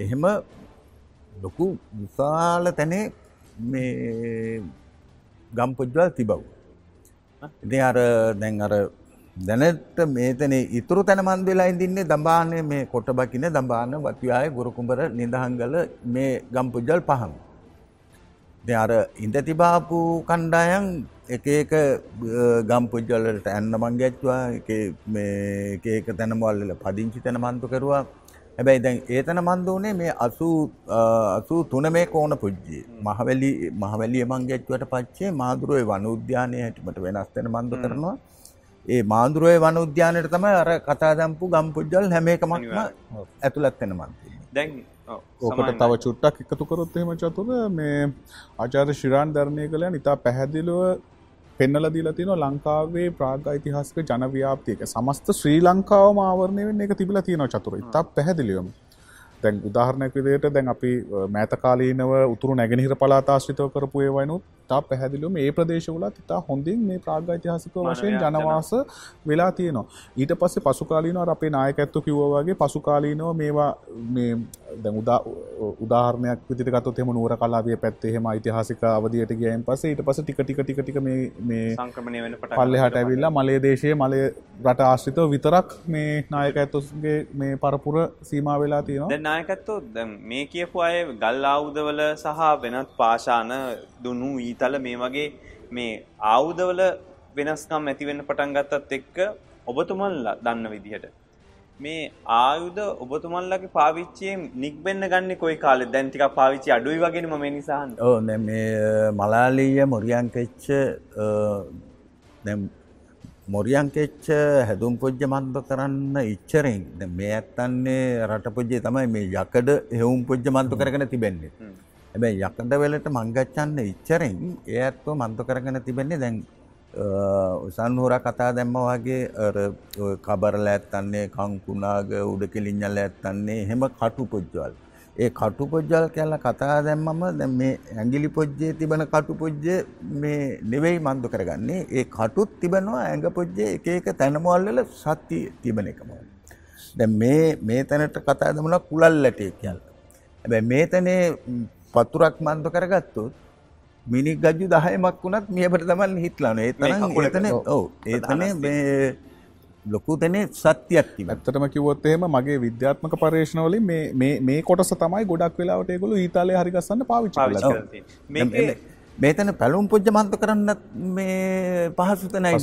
එහෙම ලොකු විශාල තැනේ මේ ගම් පුද්ගල් තිබව්. ඉතින් අර දැන් අර දැනට මේතන ඉතුරු තැන මන් වෙලා ඉඳින්නේ දම්බානේ මේ කොටබකින දම්බාන වතියාය ගුරුකුඹර නිදහංගල මේ ගම් පුද්ගල් පහම. දැන් අර ඉඳ තිබාපු කණ්ඩායම් එක එක ගම් පුද්ගල් වලට ඇන්න මං ගැච්චුවා එක මේ එක එක තැන මොල් වල පදිංචි තැන මන්තු කරුවා. හැබැයි දැන් ඒ තැන මන්ද උනේ මේ 80 83 මේ කෝණ පුජ්ජියේ. මහවැලි මහවැලිය මං ගැච්චුවට පස්සේ මාදුරුවේ වන උද්‍යානයේ හැටිමට වෙනස් තැන මන්ද කරනවා. ඒ මාදුරුවේ වන උද්‍යානයට තමයි අර කතා දම්පු ගම් පුජ්ජල් හැම එකමක්ම ඇතුළත් වෙන මන්ද. දැන් ඕකට. තව චුට්ටක් එකතු කරොත් එහෙම චතුර මේ ආචාර්ය ශිරාන් ධර්ණය කළයන් ඉතා පැහැදිලිව පෙන්නල දීලා තියෙනවා ලංකාවේ ප්‍රාග් ඓතිහාසික ජනව්‍යාප්තියක සමස්ත ශ්‍රී ලංකාවම ආවරණය වෙන්න එක තිබිලා තියෙනවා චතුර. ඉතා පැහැදිලිවම. දැන් උදාහරණයක් විදිහට දැන් අපි අ, මෑත කාලීනව උතුරු නැගෙනහිර පළාත ආශ්‍රිතව කරපු ඒවා වෙනුත් ඉතා පැහැදිලිව මේ ප්‍රදේශවලත් ඉතා හොඳින් මේ ප්‍රාග් ඓතිහාසික වශයෙන් ජනවාස වෙලා තියෙනවා. ඊට පස්සේ පසු කාලීනව අර අපේ නායකත්ව කිව්වා වගේ පසු කාලීනව මේවා මේ දැන් උදා උදාහරණයක් විදිහට ගත්තොත් එහෙම නුවර කලාවිය පැත්තේ එහෙම ඓතිහාසික අවධියට ගියයින් පස්සේ ඊට පස්සේ ටික ටික ටික ටික මේ මේ සංක්‍රමණය වෙන්න පටන් පල්ලෙහාට ඇවිල්ලා මලය දේශයේ මලය රට ආශ්‍රිතව විතරක් මේ නායකත්වගේ මේ පරපුර සීමා වෙලා තියෙනවා. දැන් නායකත්වෝ දැන් මේ කියපු අය ගල් ආයුධවල සහ වෙනත් පාෂාණ දුනු ඊතල මේ වගේ මේ ආයුධවල වෙනස්කම් ඇති වෙන්න පටන් ගත්තත් එක්ක ඔබතුමන්ලා දන්න විදිහට මේ ආයුධ ඔබතුමන්ලගේ පාවිච්චියෙන් නික්බෙන්න ගන්නේ කොයි කාලෙද දැන් ටිකක් පාවිච්චි අඩුයි වගේනේ මම ඒ නිසා අහන්නේ. ඕ දැන් මේ මලාලීය මොරියන්කෙච්ච දැන් මොරියන්කෙච්ච හැදුම් පොජ්ජ මන්ද කරන්න ඉච්චරෙන් මේ ඇත්තන්නේ රට පොජ්ජේ තමයි මේ යකඩ හෙවුම් පොජ්ජ මන්තු කරගෙන තිබෙන්නේ. හැබැයි යකඩ වෙලට මංගච්ඡන්න ඉච්චරෙන් ඒ ඇත්තෝ මන්තු කරගෙන තිබෙන්නේ දැන් උසන්හුර කතා දැම්ම වගේ අර කබරල ඇත්තන්නේ කංකුණාග උඩ කෙලින්ජල ඇත්තන්නේ එහෙම කටු පොජ්ජවල්. ඒ කටු පොජ්ජල් කියලා කතා දැම්මම දැන් මේ ඇඟිලි පොජ්ජේ තිබෙන කටු පොජ්ජේ මේ නෙවෙයි මන්දු කරගන්නේ. ඒ කටුත් තිබෙනවා ඇඟ පොජ්ජේ එක එක තැනමවල් වල සත්‍ය තිබෙන එකම. දැන් මේ මේ තැනට කතා දැමුණා කුලල් ලැටේ කියලා. හැබැයි මේ තැනේ පතුරක් මන්දු කරගත්තොත් මිනික් ගජ්ජු 10ක් වුණත් මියබට තමයි හිටලානේ. ඒ තරම් කකුලක. එතන ඔව් ඒ තැනේ මේ ලොකු දෙනේ සත්‍යයක් තිබ ඇත්තටම කිවොත් එහෙම මගේ විද්‍යාත්මක පර්ේෂණවලින් මේ- මේ මේ කොටස තමයි ගොඩක් වෙලාවට ඒගොල්ලෝ ඊතාලේ හරිගස්සන්න පාවිච්චි පාවිච්චි කරලා තියෙන්නේ. මේතන පැළුම් පොජ්ජ මන්ත කරන්න මේ පහසුතනයි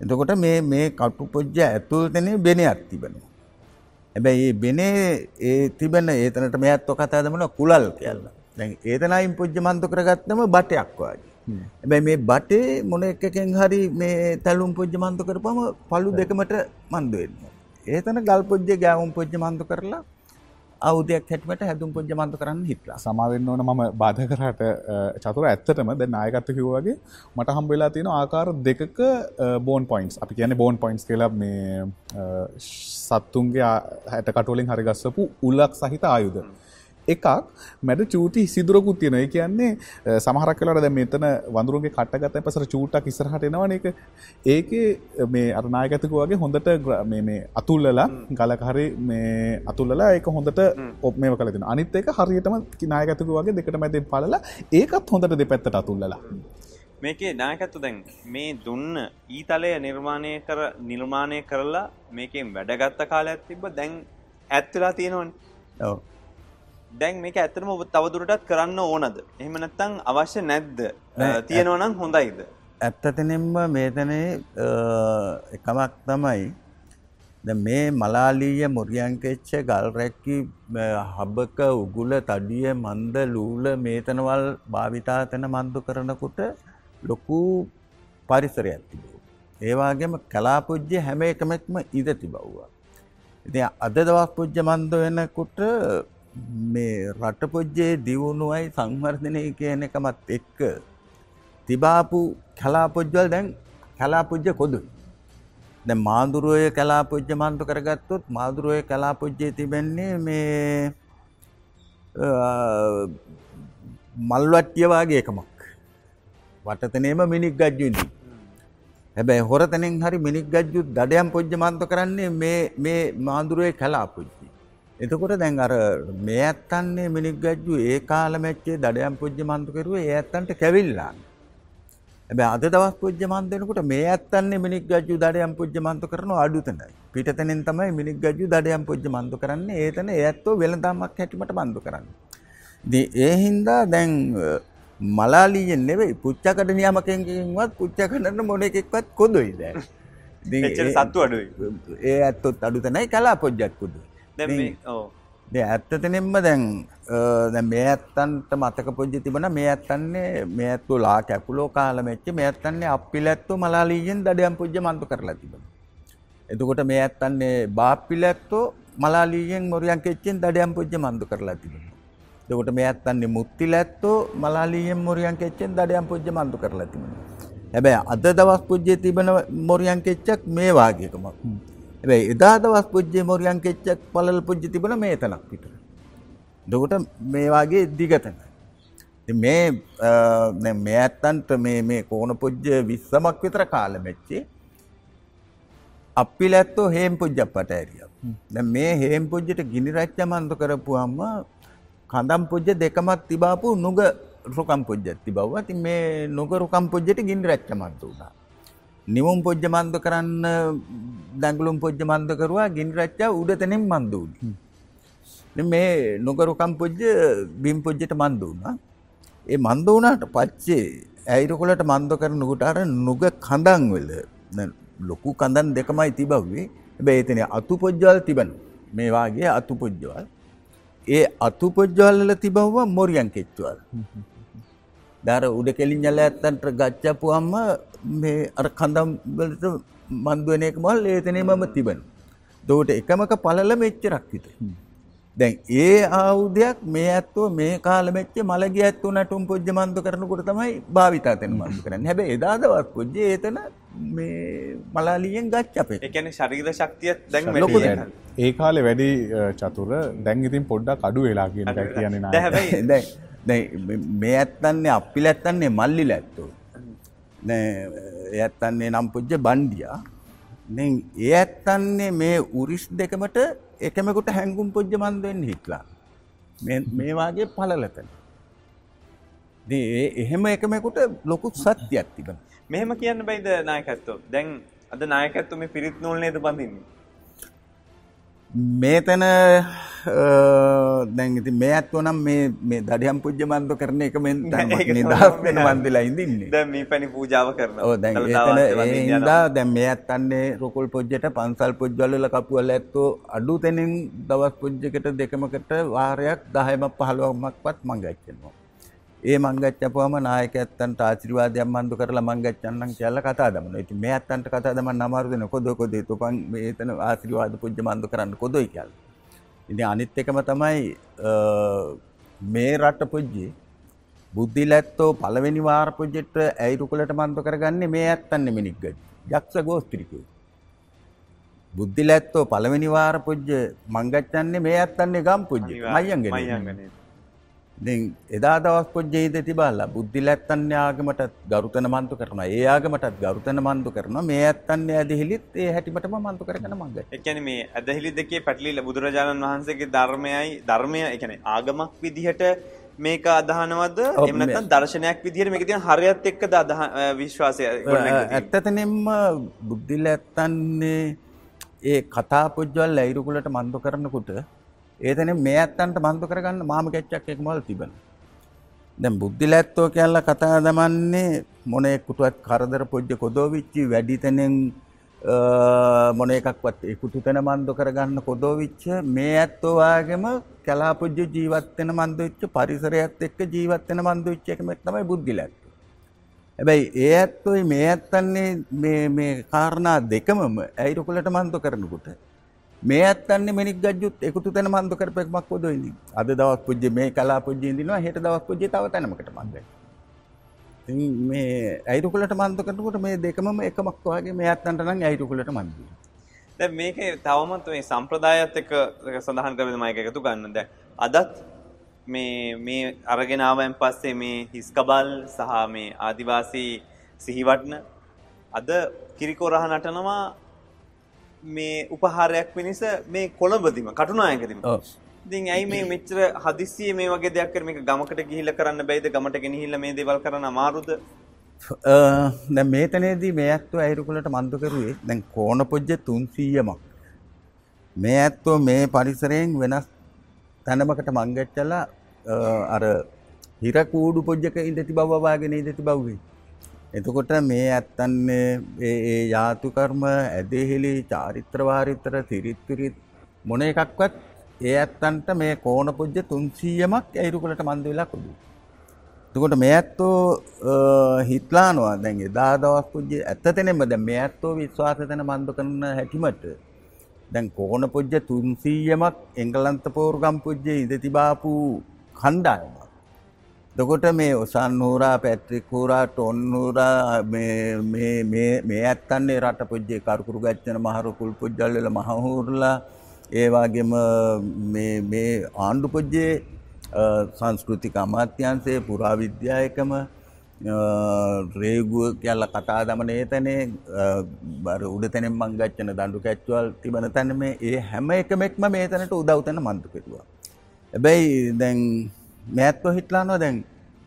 එතකොට මේ මේ කටු පොජ්ජ ඇතුල්තනේ බෙනයක් තිබෙනවා. හැබැයි ඒ බෙනේ ඒ තිබෙන ඒතනට මෙයත්ව කතා දමන කුලල් කියල්ල දැන් ඒතනයින් පොජ්ජ මන්ත කරගත්තම බටයක් වාගේ. හැබැයි මේ බටේ මොන එකකෙන් හරි මේ තැලුම් පොජ්ජ මන්ත කරපම පලු දෙකමට මන්ද වෙන්න. ඒතන ගල් පොජ්ජ ගෑවුම් පොජ්ජ මන්ත කරලා අවුදයක් හැටමට හැදුම් පොජ්ජ මන්ත කරන්න හිටලා. සමාවෙන්න ඕන මම බාධ කරට චතුර ඇත්තටම ද නායකත්ත කිව්වගේ මට හම්බවෙලා තියෙන ආකාර දෙකක බෝන් පොයින්ස් අපි කියන බෝන් පොයින්ස් කියලා මේ සත්තුන්ගේ හැට කටෝලින් හරිගස්සපු උල්ලක් සහිත ආයුධ. එකක්. මැඩ චූටි සිදුරකුත් තියෙන ඒ කියන්නේ සමහරක් කලට දැ මෙතන වඳුරුගේ කට්ටගත පසර චූටක් ඉස්සරහට එනවන. එක ඒකේ මේ අරනායකතක වගේ හොඳට මේ- මේ අතුල්ලලා ගලකහරි මේ අතුල්ලලා ඒක හොඳට ඔප මේ කලතින අනිත් එක හරියටම නායකතක වගේ දෙකට මැතින් පලලා ඒකත් හොඳට දෙපැත්තට අතුල්ලලා. මේකේ නායකත්තු දැන් මේ දුන්න ඊතලය නිර්මාණය කර නිර්මාණය කරලා මේකෙන් වැඩගත්ත කාලයක් තිබ්බ දැන් ඇත්තුලා තියෙනවන. ඔව්. දැන් මේක ඇත්තටම ඔබ තවදුරටත් කරන්න ඕනද එහෙම නැත්තං අවශ්‍ය නැද්ද තියෙනවනම් හොඳයිද ඇත්තතනෙම්ම මේතනේ එකමක් තමයි ද මේ මලාලීය මුරියංකෙච්ච ගල් රැක්කි හබක උගුල තඩිය මන්ද ලූල මේතනවල් භාවිතාතන මන්දු කරනකුට ලොකු පරිසරයක් තිබූ. ඒවාගේම කලාපුද්ජය හැම එකමෙක්ම ඉද තිබව්වා. ඉති අද දවස් පුද්ජ මන්ද වෙනකුට මේ රටපොජ්ජයේ දියුණුවයි සංවර්ධනය කියන එකමත් එක්ක තිබාපු කලාපොජ්ජවල් දැන් කලාපුජ්ජ කොදුයි. දැන් මාදුරුවය කලාපුජ්ජ මන්තු කරගත්තොත් මාදුරුවය කලාපුජ්ජයේ තිබෙන්නේ මේ අ, මල්වට්ටිය වාගේ එකමක්. වටතනේම මිනික් ගජ්ජුදී. හැබැයි හොරතනෙන් හරි මිනික් ගජ්ජු දඩයම් පොජ්ජ මන්ත කරන්නේ මේ මේ මාදුරුවේ කලාපුජ්ජි. එතකොට දැන් අර මේ ඇත්තන්නේ මිනික් ගජ්ජු ඒ කාලමැච්චේ දඩයම් පොජ්ජ මන්තු කරුවේ ඒ ඇත්තන්ට කැවිල්ලා. හැබැයි අද දවස් පූජ්‍ය මන්ත වෙනකොට මේ ඇත්තන්නේ මිනික් ගජ්ජු දඩයම් පූජ්‍ය මන්ත කරනවා අඩුතනයි. පිටතනෙන් තමයි මිනික් ගජ්ජු දඩයම් පූජ්‍ය මන්ත කරන්නේ. ඒතන ඒ ඇත්තෝ වෙළඳාමක් හැටිමට මන්ත කරන්නේ. ඉතින් ඒ හින්දා දැන් මලාලීයෙන් නෙවෙයි පුච්චකඩ නියාමකයෙන්වත් පුච්චකඩන මොන එකෙක්වත් කොදොයි දැන්. ඉතින් සත්තු අඩුයි ඒ ඇත්තොත් අඩුතනයි කලා පොජ්ජත් කොදොයි. දැන් මේ ඔව් දැන් දැන් මේ ඇත්තන්ට මතක පොජ්ජ තිබුණා මේ ඇත්තන්නේ මේ ඇත්තෝ ලා කැකුලෝ කාලෙ මෙච්ච මේ ඇත්තන්නේ අප්පිලැත්තෝ මලාලීයෙන් දඩයම් පොජ්ජ මන්තු කරලා තිබුණා. එතකොට මේ ඇත්තන්නේ බාප්පිලැත්තෝ මලාලීයෙන් මොරියන් කෙච්චෙන් දඩයම් පොජ්ජ මන්තු කරලා තිබුණා. එතකොට මේ ඇත්තන්නේ මුත්තිලැත්තෝ මලාලීයෙන් මොරියන් කෙච්චෙන් දඩයම් පොජ්ජ මන්තු කරලා තිබුණා. හැබැයි අද දවස් පොජ්ජේ තිබෙන මොරියන් කෙච්චක් මේ වාගේකමක්. හැබැයි එදා දවස් පොජ්ජේ මොරියන් කෙච්චක් පළල පොජ්ජ තිබුණ මේ තනක් විතර. එතකොට මේ වාගේ දිගතන. ඉතින් මේ අ, දැන් මේ ඇත්තන්ට මේ මේ කෝණ පොජ්ජ 20ක් විතර කාලෙ මෙච්චි. අප්පිලැත්තෝ හේම් පොජ්ජක් පට ඇරියා. දැන් මේ හේම් පොජ්ජට ගිනි රැච්ච මන්තු කරපුවාම කඳම් පොජ්ජ දෙකමත් තිබාපු නුග රුකම් පොජ්ජක් තිබවුවා. ඉතින් මේ නුග රුකම් පොජ්ජට ගිනි රැච්ච මන්තු වුණා. නිමුම් පොජ්ජ මන්ද කරන්න දැඟලුම් පොජ්ජ මන්ද කරුවා ගිනි රැච්චා උඩ තැනින් මන්ද වුණා. මේ නුගරුකම් පොජ්ජ බිම් පොජ්ජට මන්ද වුණා. ඒ මන්ද වුණාට පස්සේ ඇයිරකොලට මන්ද කරනකොට අර නුග කඳන් වල ලොකු කඳන් දෙකමයි තිබව්වේ. හැබැයි එතන අතු පොජ්ජවල් තිබෙනවා. මේ වාගේ අතු පොජ්ජවල්. ඒ අතු පොජ්ජවල් වල තිබවුවා මොරියන් කෙච්චවල්. දාර උඩ කෙලින් යල ඇත්තන්ට ගච්ඡපුවම මේ අර කඳම් වලට මන්ද වෙන එක මල් ඒතනෙමම තිබෙනවා. එතකොට එකමක පළල මෙච්චරක් විතර. දැන් ඒ ආයුධයක් මේ ඇත්තෝ මේ කාලෙ මෙච්ච මලගිය ඇත්තෝ නටුම් පොජ්ජ මන්ද කරනකොට තමයි භාවිතා තෙන මන්ද කරන්නේ. හැබැයි එදා දවස් පොජ්ජේ ඒතන මේ මලාලියෙන් ගච්ඡපේ. ඒ කියන්නේ ශරීර ශක්තිය දැන් ලොකු වැඩි. වෙනවා. ඒ කාලෙ වැඩි චතුර දැන් ඉතින් පොඩ්ඩක් අඩු වෙලා කියන එකයි කියන්නේ. හැබැයි දැන් දැන් මේ ඇත්තන්නේ අප්පිල ඇත්තන්නේ මල්ලිල ඇත්තෝ. දැන් ඒ ඇත්තන්නේ නම් පුජ්ජ බණ්ඩියා. දැන් ඒ ඇත්තන්නේ මේ උරිස් දෙකමට එකමෙකුට හැංගුම් පුජ්ජ මන්ද වෙන්න හිටලා. මේ මේ වාගේ පළලතන. ඉතින් ඒ එහෙම එකමෙකුට ලොකු සත්‍යයක් තිබෙනවා. මෙහෙම කියන්න බයිද නායකත්වෝ දැන් අද නායකත්ව මේ පිරිත් නූල් නේද බඳින්නේ? මේතන දැන් ඉතින් මේ ඇත්තෝ නම් මේ දඩියම් පුජ්‍ය මන්දු කරන එක මේ මන්දිලා ඉඳින්නේ. දැන් මේ පැණි පූජාව කරනවා. ඕ දැන් දළදාවත් ඒතන වඳින්න ඒ යනවා. හින්දා දැන් මේ ඇත්තන්නේ රුකුල් පොජ්ජට පන්සල් පොජ්ජවල වල කපුවල ඇත්තෝ අඩු තැනින් දවස් පොජ්ජකට දෙකමකට වාරයක් 10ක් 15ක්වත් මං ගච්චනවා. ඒ මං ගච්ඡපුවම නායක ඇත්තන්ට ආශිර්වාදයක් මන්දු කරලා මං ගච්ඡන්නම් කියලා කතා දමනවා. ඉතින් මේ ඇත්තන්ට කතා දමන්න අමාරු දෙන කොදෝ කොදේ තුපන් මේ එතන ආශිර්වාද පුජ්‍ය මන්දු කරන්න කොදොයි කියලා. ඉතින් අනිත් එකම තමයි මේ රට පුජ්ජේ බුද්ධි ලැත්තෝ පළවෙනි වාර පුජ්ජෙට ඇයිරුකුලට මන්තු කරගන්නේ මේ ඇත්තන්නේ මිනික් ගඩ. යක්ෂ ගෝස්ත්‍රිකයෝ. බුද්ධි ලැත්තෝ පළවෙනි වාර පුජ්ජ මංගච්චන්නේ මේ ඇත්තන්නේ ගම් පුජ්ජ මයන්ගෙන. මයංගනේ. දැන් එදා දවස් පොජ්ජේ ඉඳ තිබාලා බුද්ධි ලැත්තන්නේ ආගමටත් ගරුතන මන්තු කරනවා. ඒ ආගමටත් ගරුතන මන්තු කරනවා. මේ ඇත්තන්නේ ඇදහිලිත් ඒ හැටිමටම මන්තු කරගෙන මංගච්ච. ඒ කියන්නේ මේ ඇදහිලි දෙකේ පැටලිලා බුදුරජාණන් වහන්සේගේ ධර්මයයි ධර්මය ඒ කියන්නේ ආගමක් විදිහට මේක අදහනවද එහෙම නැත්නම් දර්ශනයක් විදිහට මේක තියෙන හරයත් එක්කද අදහ විශ්වාසය? ඇත්තතනෙම බුද්ධිල ඇත්තන්නේ ඒ කතා පුද්ජවල් ඇයිරුකුලට මන්දු කරනකුට ඒතන මේ ඇත්තන්ට මන්දු කරගන්න මාම කැච්චක් එක මල් තිබෙන. දැන් බුද්ධිල ඇත්තෝ කියල්ල කතා දමන්නේ මොනෙකුටුවත් කරදර පොජ්ජ කොදෝවිච්චි වැඩිතනෙන් මොන එකක්වත් එකුතු තැන මන්දු කරගන්න කොදෝවිච්ච මේ ඇත්තෝවාගේම කැලාපුජ්ජ ජීවත්වෙන මන්දුච්ච පරිසරයත් එක්ක ජීවත්වෙන මන්දුච්ච එකමක් තමයි බුද්ධිලැත්තු. හැබැයි ඒ ඇත්තොයි මේ ඇත්තන්නේ මේ මේ කාරණා දෙකමම ඇයිරුකුලට මන්තු කරනකුට. මේ ඇත්තන්නේ මෙනික් ගජ්ජුත් එකුතු තැන මන්තු කරපෙක්මක් කොදොයිනි අද දවස් පුජ්ජ මේ කලා පුජ්ජින්දිනවා හෙට දවස් පුජ්ජ තව තැනමකට මන්දයි. ඉතින් මේ ඇයිරුකුලට මන්තු කරනකොට මේ දෙකමම එකමක් වගේ මේ ඇත්තන්ට නම් ඇයිරුකුලට මන්දී. දැන් මේකේ තවමත් මේ සම්ප්‍රදායත් එක්ක සඳහන් කරගෙන මම එක එකතු ගන්න. දැන් අදත් මේ මේ අරගෙන ආවයන් පස්සේ මේ හිස්කබල් සහ මේ ආදිවාසී සිහිවටන අද කිරිකෝරහ නටනවා මේ උපහාරයක් පිණිස මේ කොළඹදිම කටුනායකදිම. ඉතින් ඇයි මේ මෙච්චර හදිස්සියේ මේ වගේ දෙයක් කර මේක ගමකට ගිහිල්ලා කරන්න බැයිද ගමට ගෙනහිල්ලා මේ දේවල් කරන්න අමාරුද? දැන් මේතනේදී මේ ඇත්තෝ ඇයිරුකුලට මන්දු කරුවේ දැන් කෝණ පොජ්ජ 300මක්. මේ ඇත්තෝ මේ පරිසරයෙන් වෙනස් තැනමකට මංගච්චලා අර හිර කූඩු පොජ්ජක ඉඳති බව වාගෙන ඉඳති බව්වේ. එතකොට මේ ඇත්තන්නේ ඒ ඒ යාතු කර්ම ඇදහිලි චාරිත්‍ර වාරිත්‍ර සිරිත් පිරිත් මොන එකක්වත් ඒ ඇත්තන්ට මේ කෝණ පොජ්ජ 300මක් ඇයිරුකුලට මන්දු වෙලා කුඩු. එතකොට මේ ඇත්තෝ හිටලානවා දැන් එදා දවස් පුජ්ජ ඇත්තතෙනෙම දැන් මේ ඇත්තෝ විශ්වාස තැන මන්දු කරන හැටිමට දැන් කෝණ පොජ්ජ 300මක් එංගලන්ත පෝරුගම් පුජ්ජේ ඉඳ තිබාපු කණ්ඩායමක්. එතකොට මේ ඔසන් හෝරා පැට්‍රික් හෝරා ටොන් හෝරා මේ මේ මේ මේ ඇත්තන්නේ රට පුජ්ජේ කරුකුරු ගච්ඡන මහරුකුල් පුජ්ජල් වල මහහූර්ලා ඒ වගේම මේ මේ ආණ්ඩු පුජ්ජේ සංස්කෘතික අමාත්‍යන්සේ පුරාවිද්‍යායකම රේගුව කියල්ල කතා දමන ඒතනේ බර උඩ තැනෙන් මං ගච්චන දඩු කැච්වල් තිබන තැන මේ ඒ හැම එකමෙක්ම මේ තැනට උදව්තැන මන්තු කෙටවා. ඇබැයි දැන් මෑත්ව හිටලානවා දැන්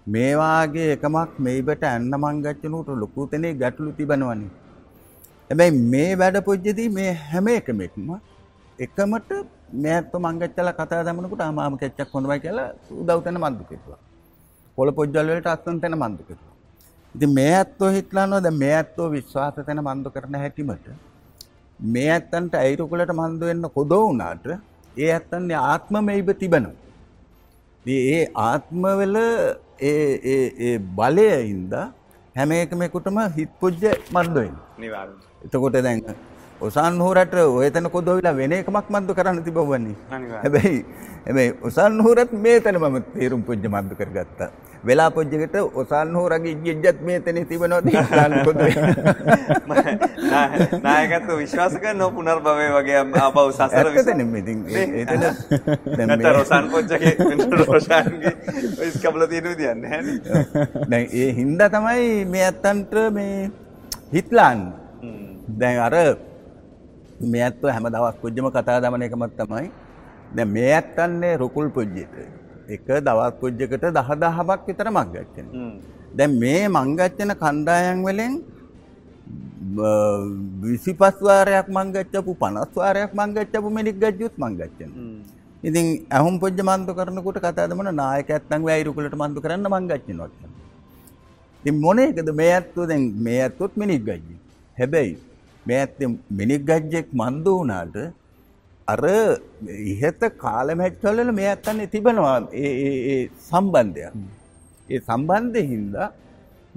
මේවාගේ එකමක් මේබට ඇන්න මංගච්චනුට ලොකුතනේ ගැටලු තිබනවනේ. හැබැයි මේ වැඩ පොජ්ජදී මේ හැම එකමෙක්ම එකමට මේත්ව මංගච්චල කතා දමනකට අමාම කච්චක් හොඳවයි කියලා උදව්තැන මන්දු කෙටවා. පොළ පොජ්ජල්වලට අස්සන් තැන මන්දු කෙටවා. ඉතින් මේ ඇත්තෝ හිටලානවා දැන් මේ ඇත්තෝ විශ්වාස තැන මන්දු කරන හැටිමට මේ ඇත්තන්ට අයිරුකුලට මන්දු වෙන්න කොදෝ වුණාට ඒ ඇත්තන්නේ ආත්මමයිබ තිබෙනවා. ඒ ආත්මවල බලය හින්ද හැම එකමෙකුටම හිත් පුජ්ජ මන්දවෙන්. එතකොට දැන් ඔසන් හෝරට ඔයතන කොදොවිලා වෙන එකමක් මන්දු කරන්න තිබවන්නේ. හැබැයි හැබැයි ඔසන් හෝරත් මේ තැන මම තේරුම් පුජ්ජ මන්දු කරගත්තා. වෙලා පොජ්ජකට ඔසන් හෝරගේ ඉජ්ජත් මේ තැන තිබෙනවද ඉස්ලාම් කොදොයි. නායකත්ව විශ්වාස කරන පුනර්භවය වගේ ආපහු සසර විස- ඇත්තටම ඉතින් ඒ- එතන දැන් මේ- රොෂාන් පොච්චගේ රොෂාන්ගේ ඔය ස්කබල තියෙන විදියක් නැහැ. දැන් ඒ හින්දා තමයි මේ ඇත්තන්ට මේ හිටලාන්න. දැන් අර මේ ඇත්ව හැම දවස් පුජ්ජම කතා දමන එකමත් තමයි. දැන් මේ ඇත්තන්නේ රුකුල් පුජ්ජයට එක දවස් පුජ්ජකට දහ දහමක් විතර මංගච්චන. දැන් මේ මංගච්චන කණ්ඩායන් වලින් විසි පස්වාරයක් මංගච්චපු පනස්වාරයක් මංගච්චපු මිනික් ගජ්ජුත් මංගච්චන ඉතින් ඇහුම් පොජ මන්තු කරනකොට කතාදමන නායක ඇත්තන් වැයිරුකුලට මන්තු කරන්න මංගච්චන වත්න ති මොනේකද මේ ඇත්තු? දැන් මේ ඇත්තුත් මිනික් ගජ්ජි හැබැයි මේ ඇත්ත මිනික් ගජ්ජෙක් මන්ද වනාට අර ඉහත කාලමැච්චොල්ල මේ ඇත්තන්නේ තිබෙනවා සම්බන්ධයක්. ඒ සම්බන්ධය හින්දා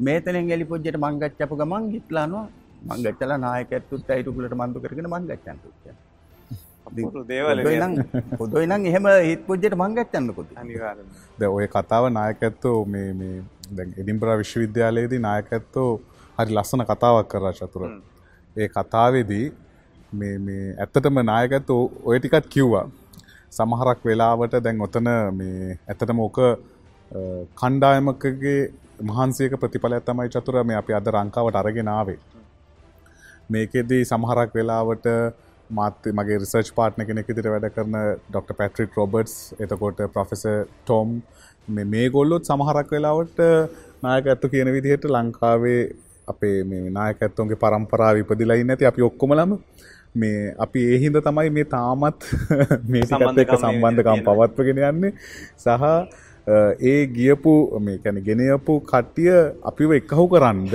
මේතනෙන් එලි පොජ්ජට මංගච්චපු ගමන් හිත්ලානවා මංගච්චල නායකඇත්තුත් අයිටුකුලට මන්තු කරගෙන මංගච්චන් දේවල පොදොයි නම් එහෙම හිත් පොජ්ජට මංගච්චන්නකොත් ද ඔය කතාව නායකඇත්තෝ මේ මේ දැන් එඩිම්පරා විශ්වවිද්‍යාලයේදී නායකඇත්තෝ හරි ලස්සන කතාවක් කරා චතුර ඒ කතාවේදී මේ ඇත්තටම නායකඇත්තු ඔය ටිකත් කිව්වා සමහරක් වෙලාවට දැන් ඔතන මේ ඇත්තටම ඕක කණ්ඩායමකගේ මහන්සේක ප්‍රතිඵලයක් තමයි චතුර මේ අපි අද රංකාවට අරගෙන ආවේ. මේකෙදී සමහරක් වෙලාවට මාත් මගේ රිසර්ච් පාට්න කෙනෙක් ඉදිරියට වැඩ කරන ඩොක්ටර් පැට්‍රික් රොබර්ට්ස් එතකොට ප්‍රොෆෙසර් ටොම් මේ ගොල්ලොත් සමහරක් වෙලාවට නායක ඇත්තු කියන විදිහට ලංකාවේ අපේ මේ නායක ඇත්තුන්ගේ පරම්පරාව ඉපදිලා ඉන්නේ නැති අපි ඔක්කොමලම මේ අපි ඒ හින්දා තමයි මේ තාමත් මේ ටිකත් එක්ක සම්බන්ධකම් පවත්වගෙන යන්නේ. සහ ඒ ගියපු මේ කැන ගෙනයපු කට්ටිය අපිව එක්කහු කරන්ද